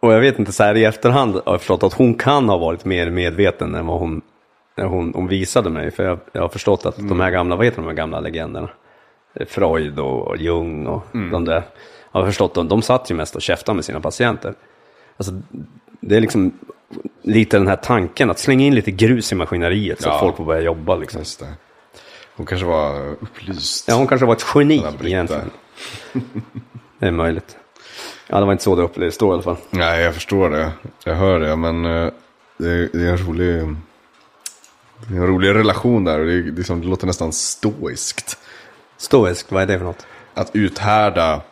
och jag vet inte, så här i efterhand har jag förstått att hon kan ha varit mer medveten än vad hon, hon, hon visade mig. För jag, jag har förstått att de här gamla, vad heter de här gamla legenderna? Freud och Jung och de där. Jag har förstått att de satt ju mest och käftade med sina patienter. Alltså, det är liksom lite den här tanken att slänga in lite grus i maskineriet så Ja. att folk får börja jobba liksom. Hon kanske var upplyst. Ja, hon kanske var ett geni egentligen. Det är möjligt. Ja, det var inte så det upplevdes då i alla fall. Nej, jag förstår det. Jag hör det, men eh, det är, det är en rolig... Det är en rolig relation där och det, är, det, är som, det låter nästan stoiskt. Stoisk, vad är det för något? Att uthärda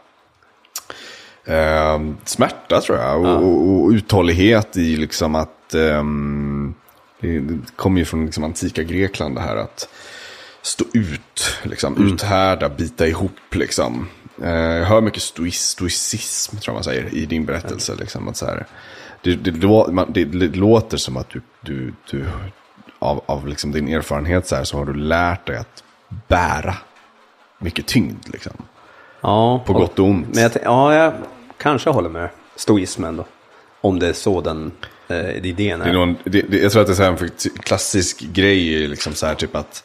eh, smärta tror jag. Och, och, och uthållighet i liksom att... ehm, det, kommer ju från liksom antika Grekland det här att stå ut, liksom, uthärda, bita ihop liksom. Eh, jag hör mycket stoic, stoicism tror jag man säger i din berättelse. Liksom, att så här, det, det, det, det låter som att du, du, du av, av liksom din erfarenhet så, här, så har du lärt dig att bära mycket tyngd. Liksom. Ja, På gott och ont. Men jag, ja, jag kanske håller med stoismen då. Om det är så den eh, idén är. Det är någon, det, det, jag tror att det är en klassisk grej, liksom så här, typ att,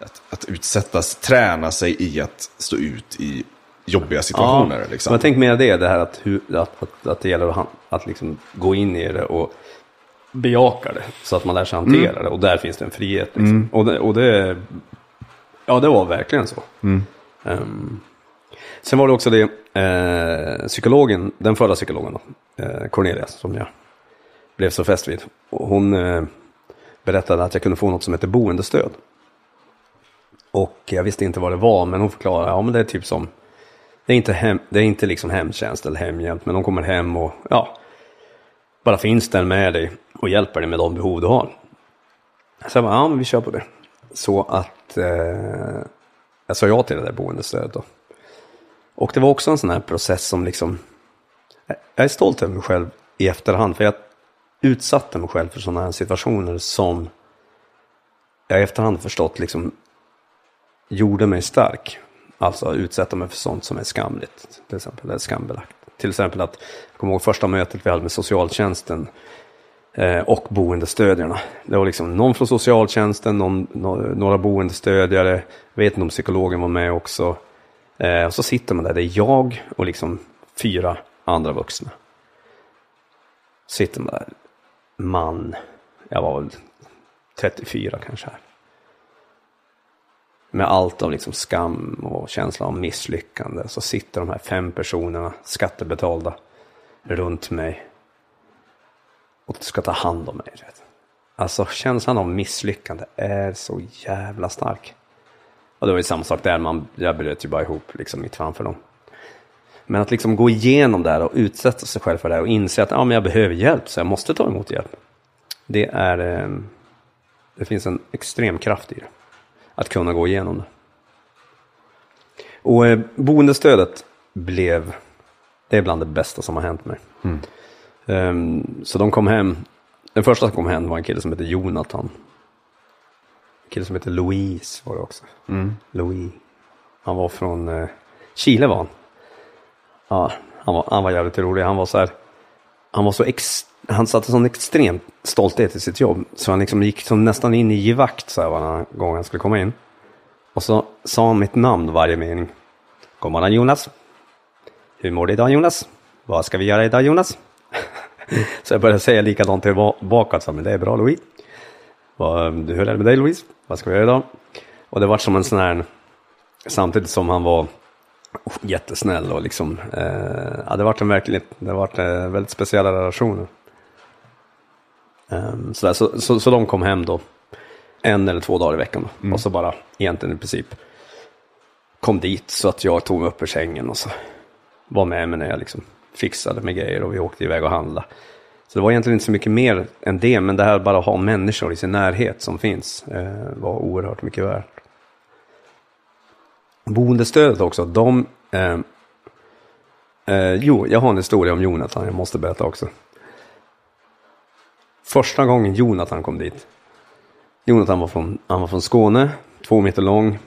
att, att utsättas, träna sig i att stå ut i jobbiga situationer. Ja, liksom. Men jag tänker mer det, det här att, att, att, att det gäller att, han- att liksom gå in i det och bejaka det. Så att man lär sig Mm. hantera det. Och där finns det en frihet. Liksom. Och, det, och det, ja det var verkligen så. Mm. Um, sen var det också det, eh, psykologen, den förra psykologen då, eh, Cornelia, som jag blev så fäst vid. Hon eh, berättade att jag kunde få något som heter boendestöd. Och jag visste inte vad det var, men hon förklarade, ja men det är typ som, det är inte, hem, det är inte liksom hemtjänst eller hemhjälp, men de kommer hem och ja, bara finns där med dig och hjälper dig med de behov du har. Så jag bara, ja men vi kör på det. Så att eh, jag sa ja till det där boendestödet då. Och det var också en sån här process som liksom, jag är stolt över mig själv i efterhand, för jag utsatte mig själv för sådana här situationer som jag i efterhand förstått liksom gjorde mig stark. Alltså utsätta mig för sånt som är skamligt, till exempel, eller skambelagt. Till exempel att, jag kommer ihåg första mötet vi hade med socialtjänsten Eh, och boendestödjarna. Det var liksom någon från socialtjänsten, någon, några boendestödjare, jag vet inte om psykologen var med också. Eh, och så sitter man där, det är jag och liksom fyra andra vuxna. Sitter man där, man, jag var väl 34 kanske. Här. Med allt av liksom skam och känsla av misslyckande så sitter de här fem personerna, skattebetalda, runt mig och ska ta hand om mig. Alltså känslan av misslyckande är så jävla stark. Och det var ju samma sak där, man, jag bröt ju bara ihop liksom mitt framför dem. Men att liksom gå igenom det här och utsätta sig själv för det här och inse att ja, men jag behöver hjälp så jag måste ta emot hjälp. Det är, ehm, det finns en extrem kraft i det. Att kunna gå igenom det. Och eh, boendestödet blev, det är bland det bästa som har hänt mig. Mm. Um, så de kom hem, den första som kom hem var en kille som heter Jonathan. En kille som heter Louise var det också. Mm. Louis. Han var från eh, Chile var han. Ja, han var, han var jävligt rolig. Han var så här, han var så ex, han satte sån extrem stolthet i sitt jobb. Så han liksom gick som nästan in i givakt så här varje gång han skulle komma in. Och så sa han mitt namn varje mening. God morgon Jonas. Hur mår du idag Jonas? Vad ska vi göra idag Jonas? Så jag började säga likadant tillbaka. Så, men det är bra Louise. Du, hur är det med dig Louise? Vad ska vi göra idag? Och det var som en sån här, samtidigt som han var jättesnäll och liksom, eh, ja, det varit en verkligt, det varit eh, väldigt speciella relationer. Um, så, så, så, så, de kom hem då en eller två dagar i veckan mm. och så bara egentligen i princip kom dit så att jag tog mig upp ur sängen och så var med mig när jag liksom fixade med grejer och vi åkte iväg och handlade. Så det var egentligen inte så mycket mer än det, men det här bara att ha människor i sin närhet som finns eh, var oerhört mycket värt. Boendestödet också, de... Eh, eh, jo, jag har en historia om Jonathan, jag måste berätta också. Första gången Jonathan kom dit. Jonathan var från, han var från Skåne, två meter lång.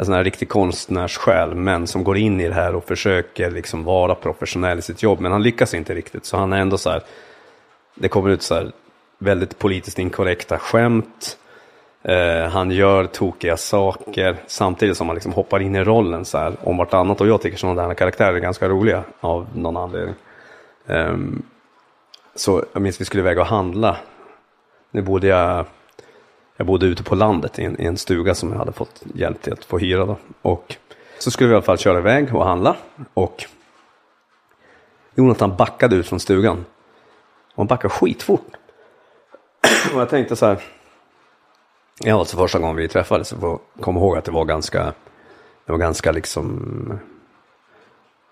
En sån här riktig konstnärssjäl, men som går in i det här och försöker liksom vara professionell i sitt jobb. Men han lyckas inte riktigt, så han är ändå så här. Det kommer ut så här väldigt politiskt inkorrekta skämt. Eh, han gör tokiga saker samtidigt som han liksom hoppar in i rollen så här om vartannat. Och jag tycker sådana där karaktärer är ganska roliga av någon anledning. Eh, så jag minns vi skulle iväg och handla. Nu bodde jag, jag bodde ute på landet i en, i en stuga som jag hade fått hjälp till att få hyra. Då. Och så skulle vi i alla fall köra iväg och handla. Och Jonathan backade ut från stugan. Och han backade skitfort. *clears throat* och jag tänkte så här Ja, alltså första gången vi träffades så får komma ihåg att det var ganska, det var ganska liksom,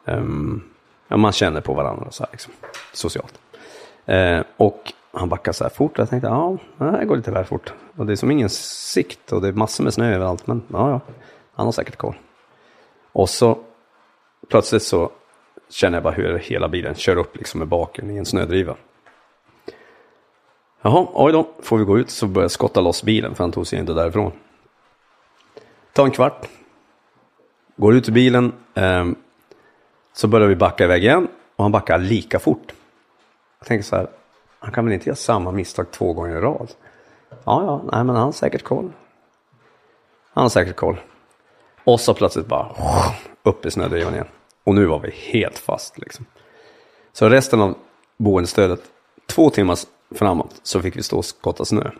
um, ja, man känner på varandra så här liksom, socialt. Eh, och han backade så här fort och jag tänkte, ja, det här går lite väl fort. Och det är som ingen sikt och det är massor med snö överallt, men ja, ja, han har säkert koll. Och så plötsligt så känner jag bara hur hela bilen kör upp liksom med baken i en snödriva. Jaha, oj då, får vi gå ut så börjar jag skotta loss bilen för han tog sig inte därifrån. Ta en kvart. Går ut ur bilen. Eh, så börjar vi backa iväg igen och han backar lika fort. Jag tänker så här, han kan väl inte göra samma misstag två gånger i rad? Ja, ja, nej men han har säkert koll. Han har säkert koll. Och så plötsligt bara upp i snödrivan igen. Och nu var vi helt fast liksom. Så resten av boendestödet, två timmar framåt så fick vi stå och skotta snö.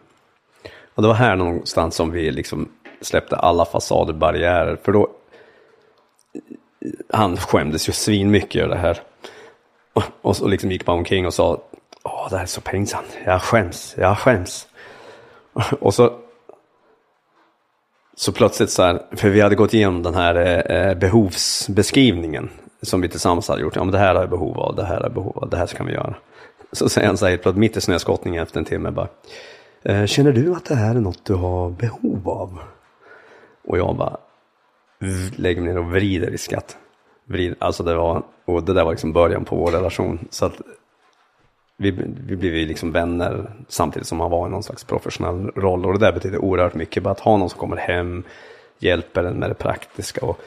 Och det var här någonstans som vi liksom släppte alla fasader, barriärer. För då, han skämdes ju svinmycket över det här. Och, och så liksom gick man omkring och sa Åh, det här är så pinsamt. Jag skäms, jag skäms. *laughs* Och så, så plötsligt så här, för vi hade gått igenom den här eh, behovsbeskrivningen som vi tillsammans hade gjort. Ja, men det här har jag behov av, det här har jag behov av, det här ska vi göra. Så säger han så här, plötsligt mitt i snöskottningen efter en timme bara. "Eh, Känner du att det här är något du har behov av? Och jag bara lägger mig ner och vrider i skratt. Vrid, alltså det var, och det där var liksom början på vår relation. Så att vi, vi blev ju liksom vänner samtidigt som han var i någon slags professionell roll. Och det där betyder oerhört mycket. Bara att ha någon som kommer hem, hjälper en med det praktiska. Och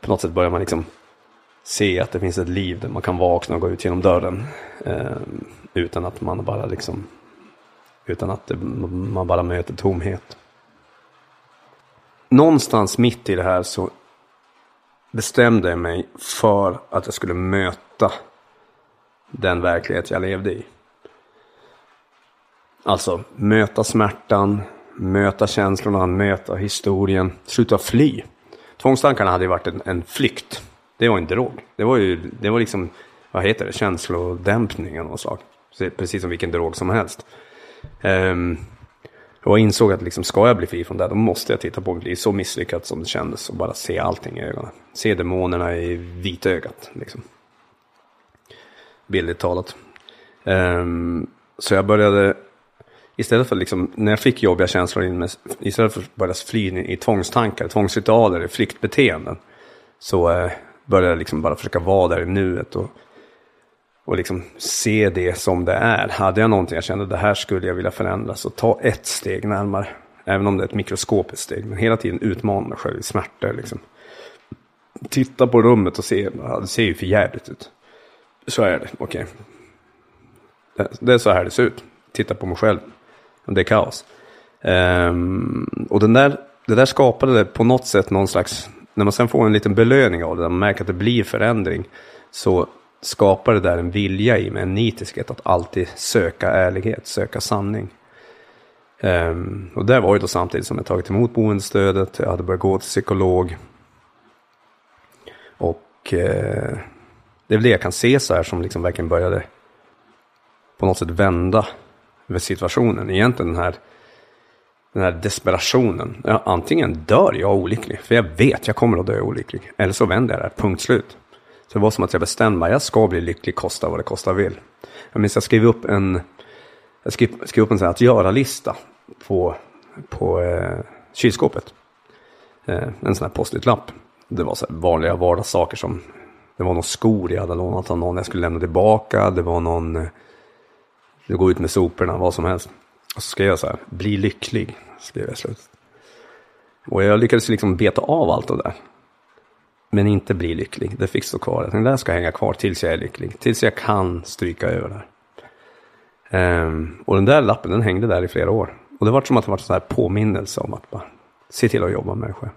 på något sätt börjar man liksom se att det finns ett liv där man kan vakna och gå ut genom dörren. Eh, utan att man bara liksom, utan att det, man bara möter tomhet. Någonstans mitt i det här så bestämde jag mig för att jag skulle möta den verklighet jag levde i. Alltså möta smärtan, möta känslorna, möta historien, sluta fly. Tvångstankarna hade ju varit en, en flykt. Det var en drog. Det var ju, det var liksom, vad heter det, känslodämpning av något slag. Precis som vilken drog som helst. Um, och jag insåg att liksom, ska jag bli fri från det, då måste jag titta på mitt liv så misslyckat som det kändes och bara se allting i ögonen. Se demonerna i vitögat. Liksom. Bildligt talat. Um, så jag började, istället för liksom, när jag fick jobbiga känslor in med, istället för att börja fly in i tvångstankar, tvångsritualer, flyktbeteenden. Så uh, började jag liksom bara försöka vara där i nuet och, och liksom se det som det är. Hade jag någonting jag kände det här skulle jag vilja förändra så ta ett steg närmare. Även om det är ett mikroskopiskt steg. Men hela tiden utmana mig själv i smärtor. Liksom. Titta på rummet och se, det ser ju för jävligt ut. Så är det, okej. Det, det är så här det ser ut. Titta på mig själv. Det är kaos. Um, och den där, det där skapade på något sätt någon slags, när man sen får en liten belöning av det, när man märker att det blir förändring, så skapar det där en vilja i mig, en nitiskhet att alltid söka ärlighet, söka sanning. Um, och det var ju då samtidigt som jag tagit emot boendestödet, jag hade börjat gå till psykolog. Och eh, det är väl det jag kan se så här som liksom verkligen började på något sätt vända över situationen. Egentligen den här, den här desperationen. Ja, antingen dör jag olycklig, för jag vet jag kommer att dö olycklig. Eller så vänder jag det här, punkt slut. Så det var som att jag bestämde mig, jag ska bli lycklig, kosta vad det kosta vill. Jag minns jag skrev upp en, jag skrev, skrev upp en sån här att göra-lista på, på eh, kylskåpet. Eh, en sån här post-it-lapp. Det var så här vanliga vardagssaker som, det var någon skor jag hade lånat av någon jag skulle lämna tillbaka. Det var någon, eh, det går ut med soporna, vad som helst. Och så skrev jag så här, bli lycklig, skrev jag slut. Och jag lyckades liksom beta av allt det där. Men inte bli lycklig, det fick stå kvar. Den där ska hänga kvar tills jag är lycklig, tills jag kan stryka över där. Um, ehm, och den där lappen, den hängde där i flera år. Och det var som att det var en sån här påminnelse om att bara se till att jobba med det själv.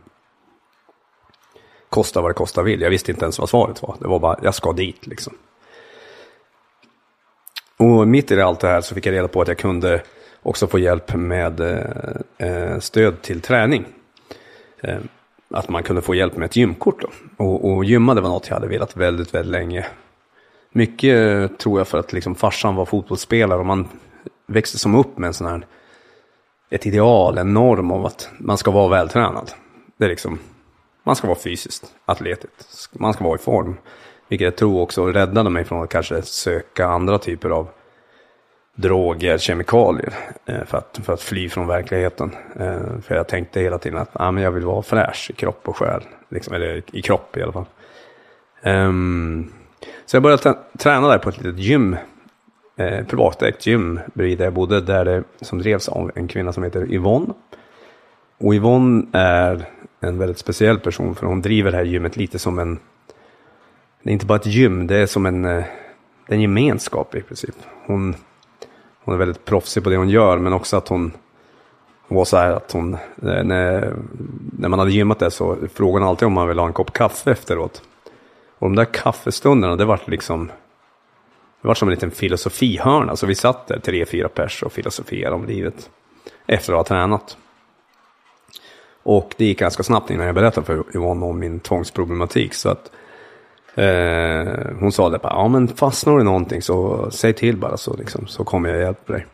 Kosta vad det kosta vill. Jag visste inte ens vad svaret var. Det var bara, jag ska dit liksom. Och mitt i allt det här så fick jag reda på att jag kunde också få hjälp med eh, eh, stöd till träning. Eh, att man kunde få hjälp med ett gymkort då. Och, och gymma det var något jag hade velat väldigt, väldigt länge. Mycket eh, tror jag för att liksom farsan var fotbollsspelare och man växte som upp med en sån här ett ideal, en norm om att man ska vara vältränad. Det är liksom, man ska vara fysiskt atletisk, man ska vara i form. Vilket jag tror också räddade mig från att kanske söka andra typer av droger, kemikalier. Eh, för att, för att fly från verkligheten. Eh, för jag tänkte hela tiden att ah, men jag vill vara fräsch i kropp och själ. Liksom, eller i kropp i alla fall. Um, så jag började träna där på ett litet gym. Eh, privatägt gym bredvid där jag bodde. Där det, som drevs av en kvinna som heter Yvonne. Och Yvonne är en väldigt speciell person. För hon driver det här gymmet lite som en det är inte bara ett gym, det är som en, eh, det är en gemenskap i princip. Hon, hon är väldigt proffsig på det hon gör, men också att hon, hon var så här att hon, eh, när, när man hade gymmat det så frågade hon alltid om man ville ha en kopp kaffe efteråt. Och de där kaffestunderna, det var liksom, det var som en liten filosofihörna. Så vi satt där, tre, fyra pers och filosoferade om livet efter att ha tränat. Och det gick ganska snabbt innan jag berättade för Yvonne om min tvångsproblematik. Så att Eh, hon sa det bara, ja men fastnar du i någonting så säg till bara så, liksom, så kommer jag hjälpa dig.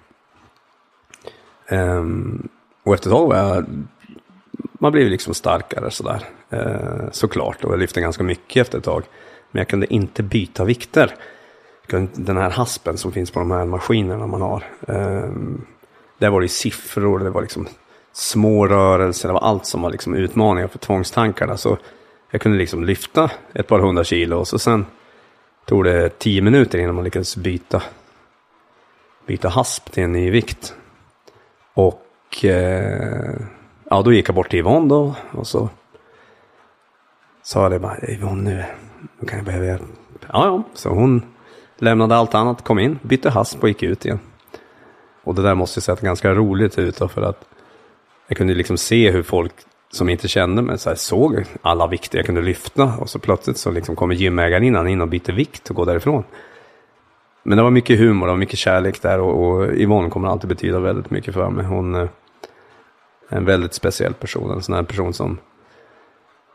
Ehm, och efter ett tag var jag, man blev liksom starkare sådär. Eh, såklart, och jag lyfte ganska mycket efter ett tag. Men jag kunde inte byta vikter. Den här haspen som finns på de här maskinerna man har. Eh, där var det siffror, det var liksom små rörelser, det var allt som var liksom utmaningar för tvångstankarna. Så jag kunde liksom lyfta ett par hundra kilo och så sen tog det tio minuter innan man lyckades byta, byta hasp till en ny vikt. Och eh, ja, då gick jag bort till Yvonne då och så sa jag det bara, Yvonne nu, nu kan jag behöva hjälp. Ja, ja, så hon lämnade allt annat, kom in, bytte hasp och gick ut igen. Och det där måste ju sett ganska roligt ut då för att jag kunde liksom se hur folk som inte kände mig så här, såg alla vikter jag kunde lyfta. Och så plötsligt så liksom kommer gymägarinnan in och byter vikt och går därifrån. Men det var mycket humor och mycket kärlek där och, och Yvonne kommer alltid betyda väldigt mycket för mig. Hon eh, är en väldigt speciell person, en sån här person som,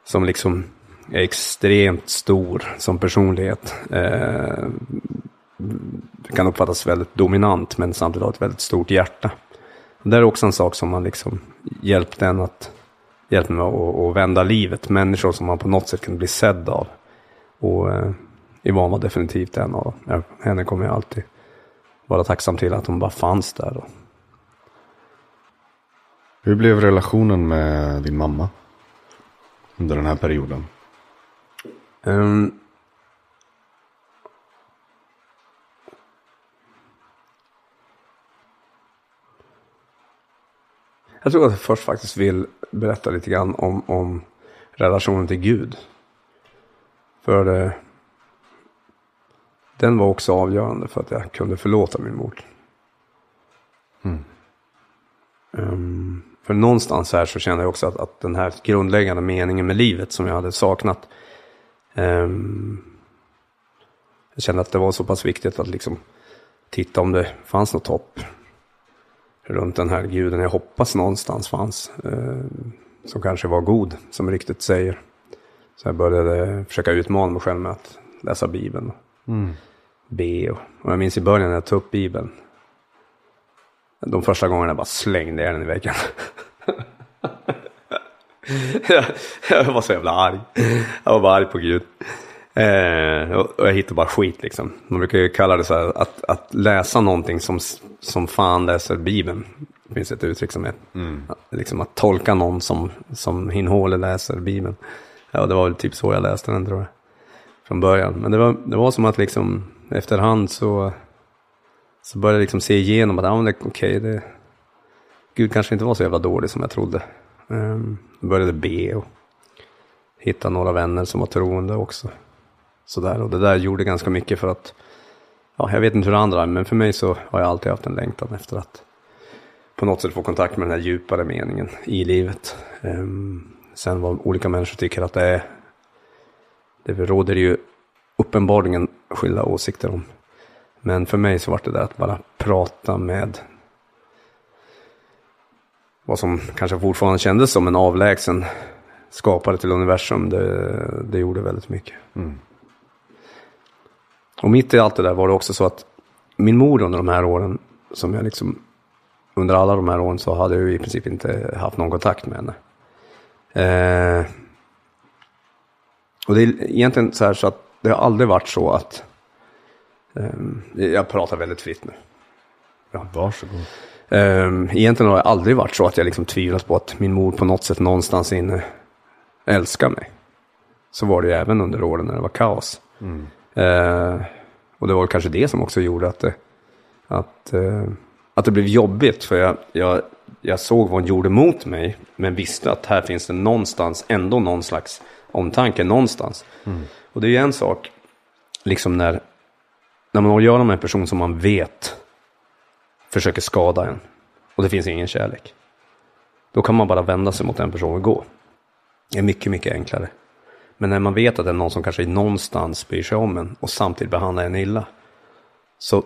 som liksom är extremt stor som personlighet. Eh, kan uppfattas väldigt dominant men samtidigt har ett väldigt stort hjärta. Det är också en sak som har liksom hjälpt en att hjälpt mig att, att vända livet. Människor som man på något sätt kan bli sedd av. Och eh, Yvonne var definitivt en av dem. Henne kommer jag alltid vara tacksam till att hon bara fanns där. Hur blev relationen med din mamma? Under den här perioden? Um, Jag tror att jag först faktiskt vill berätta lite grann om, om relationen till Gud. För eh, den var också avgörande för att jag kunde förlåta min mor. Mm. Um, för någonstans här så kände jag också att, att den här grundläggande meningen med livet som jag hade saknat. Um, jag kände att det var så pass viktigt att liksom titta om det fanns något hopp runt den här guden jag hoppas någonstans fanns. Eh, som kanske var god, som riktigt säger. Så jag började försöka utmana mig själv med att läsa Bibeln. Mm. Be och, och jag minns i början när jag tog upp Bibeln. De första gångerna bara slängde jag den i väggen. jag, *laughs* jag var så jävla arg. Jag var bara arg på Gud. Eh, och jag hittar bara skit liksom. Man brukar ju kalla det så här att, att läsa någonting som, som fan läser Bibeln. Det finns ett uttryck som är mm. liksom att tolka någon som, som Hinhåle läser Bibeln. Ja, det var väl typ så jag läste den tror jag. Från början. Men det var, det var som att liksom efterhand så, så började jag liksom se igenom att ja, okej, okay, det, Gud kanske inte var så jävla dålig som jag trodde. Um, jag började be och hitta några vänner som var troende också. Sådär, och det där gjorde ganska mycket för att, ja, jag vet inte hur andra är, men för mig så har jag alltid haft en längtan efter att på något sätt få kontakt med den här djupare meningen i livet. Um, sen vad olika människor tycker att det är, det råder ju uppenbarligen skilda åsikter om. Men för mig så var det där att bara prata med vad som kanske fortfarande kändes som en avlägsen skapare till universum. Det, det gjorde väldigt mycket. Mm. Och mitt i allt det där var det också så att min mor under de här åren, som jag liksom, under alla de här åren så hade jag i princip inte haft någon kontakt med henne. Eh, och det är egentligen så här så att det har aldrig varit så att, eh, jag pratar väldigt fritt nu. Ja. Varsågod. Eh, egentligen har det aldrig varit så att jag liksom tvivlat på att min mor på något sätt någonstans inne älskar mig. Så var det ju även under åren när det var kaos. Mm. Eh, och det var kanske det som också gjorde att det, att, eh, att det blev jobbigt. För jag, jag, jag såg vad hon gjorde mot mig. Men visste att här finns det någonstans ändå någon slags omtanke någonstans. Mm. Och det är ju en sak, liksom när, när man göra med en person som man vet försöker skada en. Och det finns ingen kärlek. Då kan man bara vända sig mot den personen och gå. Det är mycket, mycket enklare. Men när man vet att det är någon som kanske någonstans bryr sig om en och samtidigt behandlar en illa. Så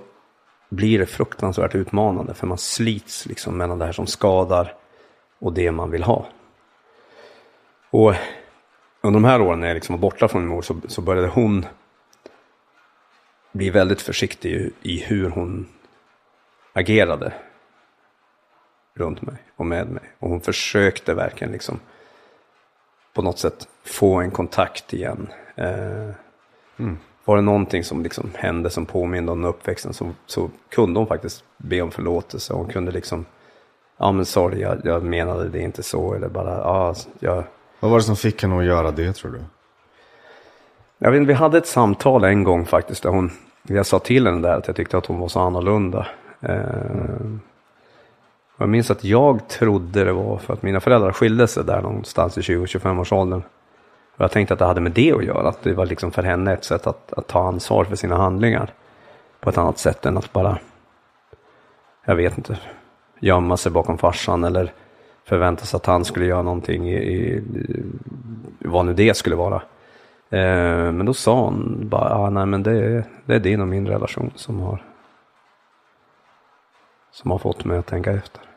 blir det fruktansvärt utmanande för man slits liksom mellan det här som skadar och det man vill ha. Och under de här åren när jag liksom var borta från min mor så, så började hon bli väldigt försiktig i, i hur hon agerade runt mig och med mig. Och hon försökte verkligen liksom på något sätt få en kontakt igen. Eh, Var det någonting som liksom hände som påminde om uppväxten så, så kunde hon faktiskt be om förlåtelse. Hon kunde liksom, ja men sorry, jag, jag menade det inte så. Eller bara, ja, jag... Vad var det som fick henne att göra det tror du? Jag vet, inte, vi hade ett samtal en gång faktiskt där hon, jag sa till henne där att jag tyckte att hon var så annorlunda. Eh, och jag minns att jag trodde det var för att mina föräldrar skilde sig där någonstans i 20-25 års åldern. Och jag tänkte att det hade med det att göra, att det var liksom för henne ett sätt att, att ta ansvar för sina handlingar. På ett annat sätt än att bara, jag vet inte, gömma sig bakom farsan eller förvänta sig att han skulle göra någonting i, i, vad nu det skulle vara. Eh, men då sa hon bara, ah, nej men det är, det är din och min relation som har, som har fått mig att tänka efter.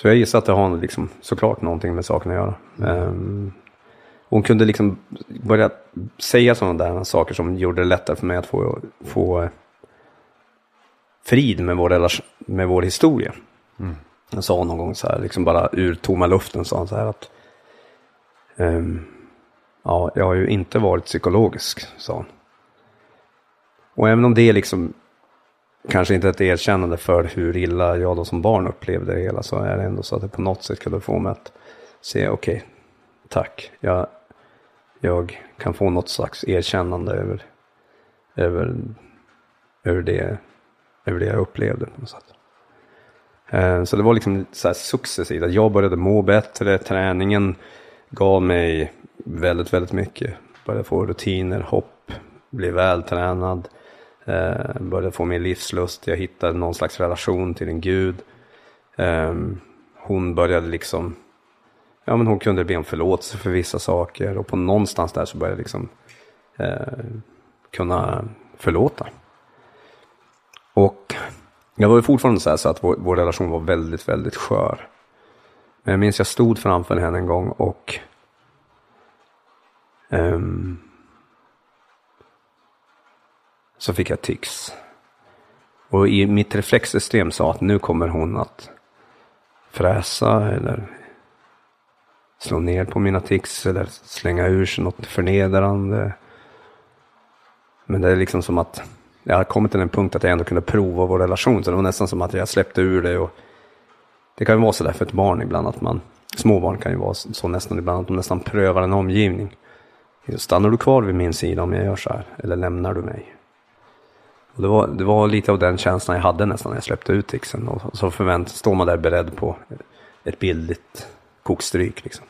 Så jag gissar att det har liksom, såklart någonting med saken att göra. Ehm, hon kunde liksom börja säga sådana där saker som gjorde det lättare för mig att få, få frid med vår, relation, med vår historia. Jag sa någon gång så här, liksom bara ur tomma luften sa han så här att ehm, Ja, jag har ju inte varit psykologisk, sa hon. Och även om det är liksom kanske inte ett erkännande för hur illa jag då som barn upplevde det hela så är det ändå så att det på något sätt kunde få mig att se, okej, tack, jag, jag kan få något slags erkännande över, över, över, det, över det jag upplevde på något sätt. Eh, så det var liksom så här successivt, att jag började må bättre, träningen gav mig väldigt, väldigt mycket. Började få rutiner, hopp, blev vältränad, eh, började få mer livslust, jag hittade någon slags relation till en gud. Eh, hon började liksom, ja men hon kunde be om förlåtelse för vissa saker och på någonstans där så började jag liksom eh, kunna förlåta. Och jag var ju fortfarande så här så att vår, vår relation var väldigt, väldigt skör. Men jag minns jag stod framför henne en gång och ehm, så fick jag tics. Och i mitt reflexsystem sa att nu kommer hon att fräsa eller slå ner på mina tics eller slänga ur sig något förnedrande. Men det är liksom som att jag har kommit till en punkt att jag ändå kunde prova vår relation. Så det var nästan som att jag släppte ur det. Och det kan ju vara så där för ett barn ibland att man, småbarn kan ju vara så nästan ibland att de nästan prövar en omgivning. Stannar du kvar vid min sida om jag gör så här? Eller lämnar du mig? Och det, var, det var lite av den känslan jag hade nästan när jag släppte ut tixen. Och så förvänt, står man där beredd på ett bildligt kokstryk liksom.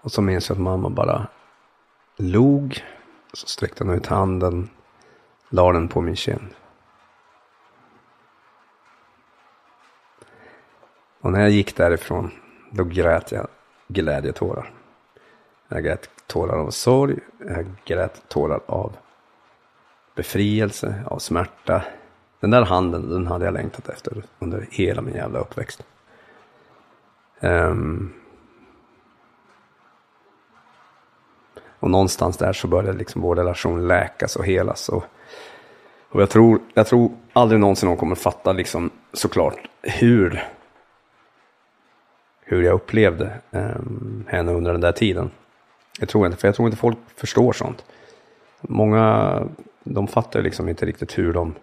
Och så minns jag att mamma bara log. Så sträckte hon ut handen. La den på min kind. Och när jag gick därifrån. Då grät jag glädjetårar. Jag grät tårar av sorg. Jag grät tårar av befrielse, av smärta. Den där handen, den hade jag längtat efter under hela min jävla uppväxt. Um, och någonstans där så började liksom vår relation läkas och helas. Och, och jag, tror, jag tror aldrig någonsin någon kommer fatta liksom såklart hur, hur jag upplevde um, henne under den där tiden. Jag tror inte, för jag tror inte folk förstår sånt. Många, de fattar liksom inte riktigt hur de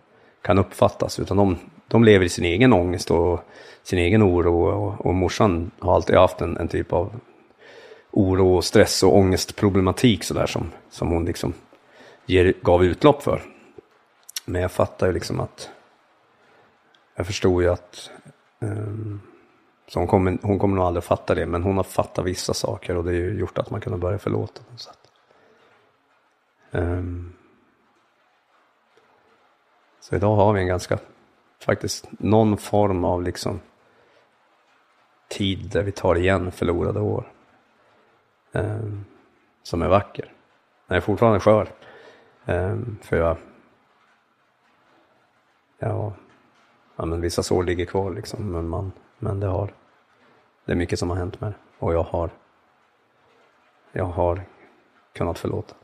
kan uppfattas, utan de, de lever i sin egen ångest och sin egen oro. Och, och morsan har alltid haft en, en typ av oro, och stress och ångestproblematik sådär som, som hon liksom ger, gav utlopp för. Men jag fattar ju liksom att, jag förstod ju att, um, så hon kommer, hon kommer nog aldrig fatta det, men hon har fattat vissa saker och det har ju gjort att man kan börja förlåta Så något så idag har vi en ganska, faktiskt någon form av liksom tid där vi tar igen förlorade år. Eh, som är vacker. Den är fortfarande skör. Eh, för jag, ja, ja men vissa sår ligger kvar liksom. Men, man, men det har, det är mycket som har hänt med det. Och jag har, jag har kunnat förlåta.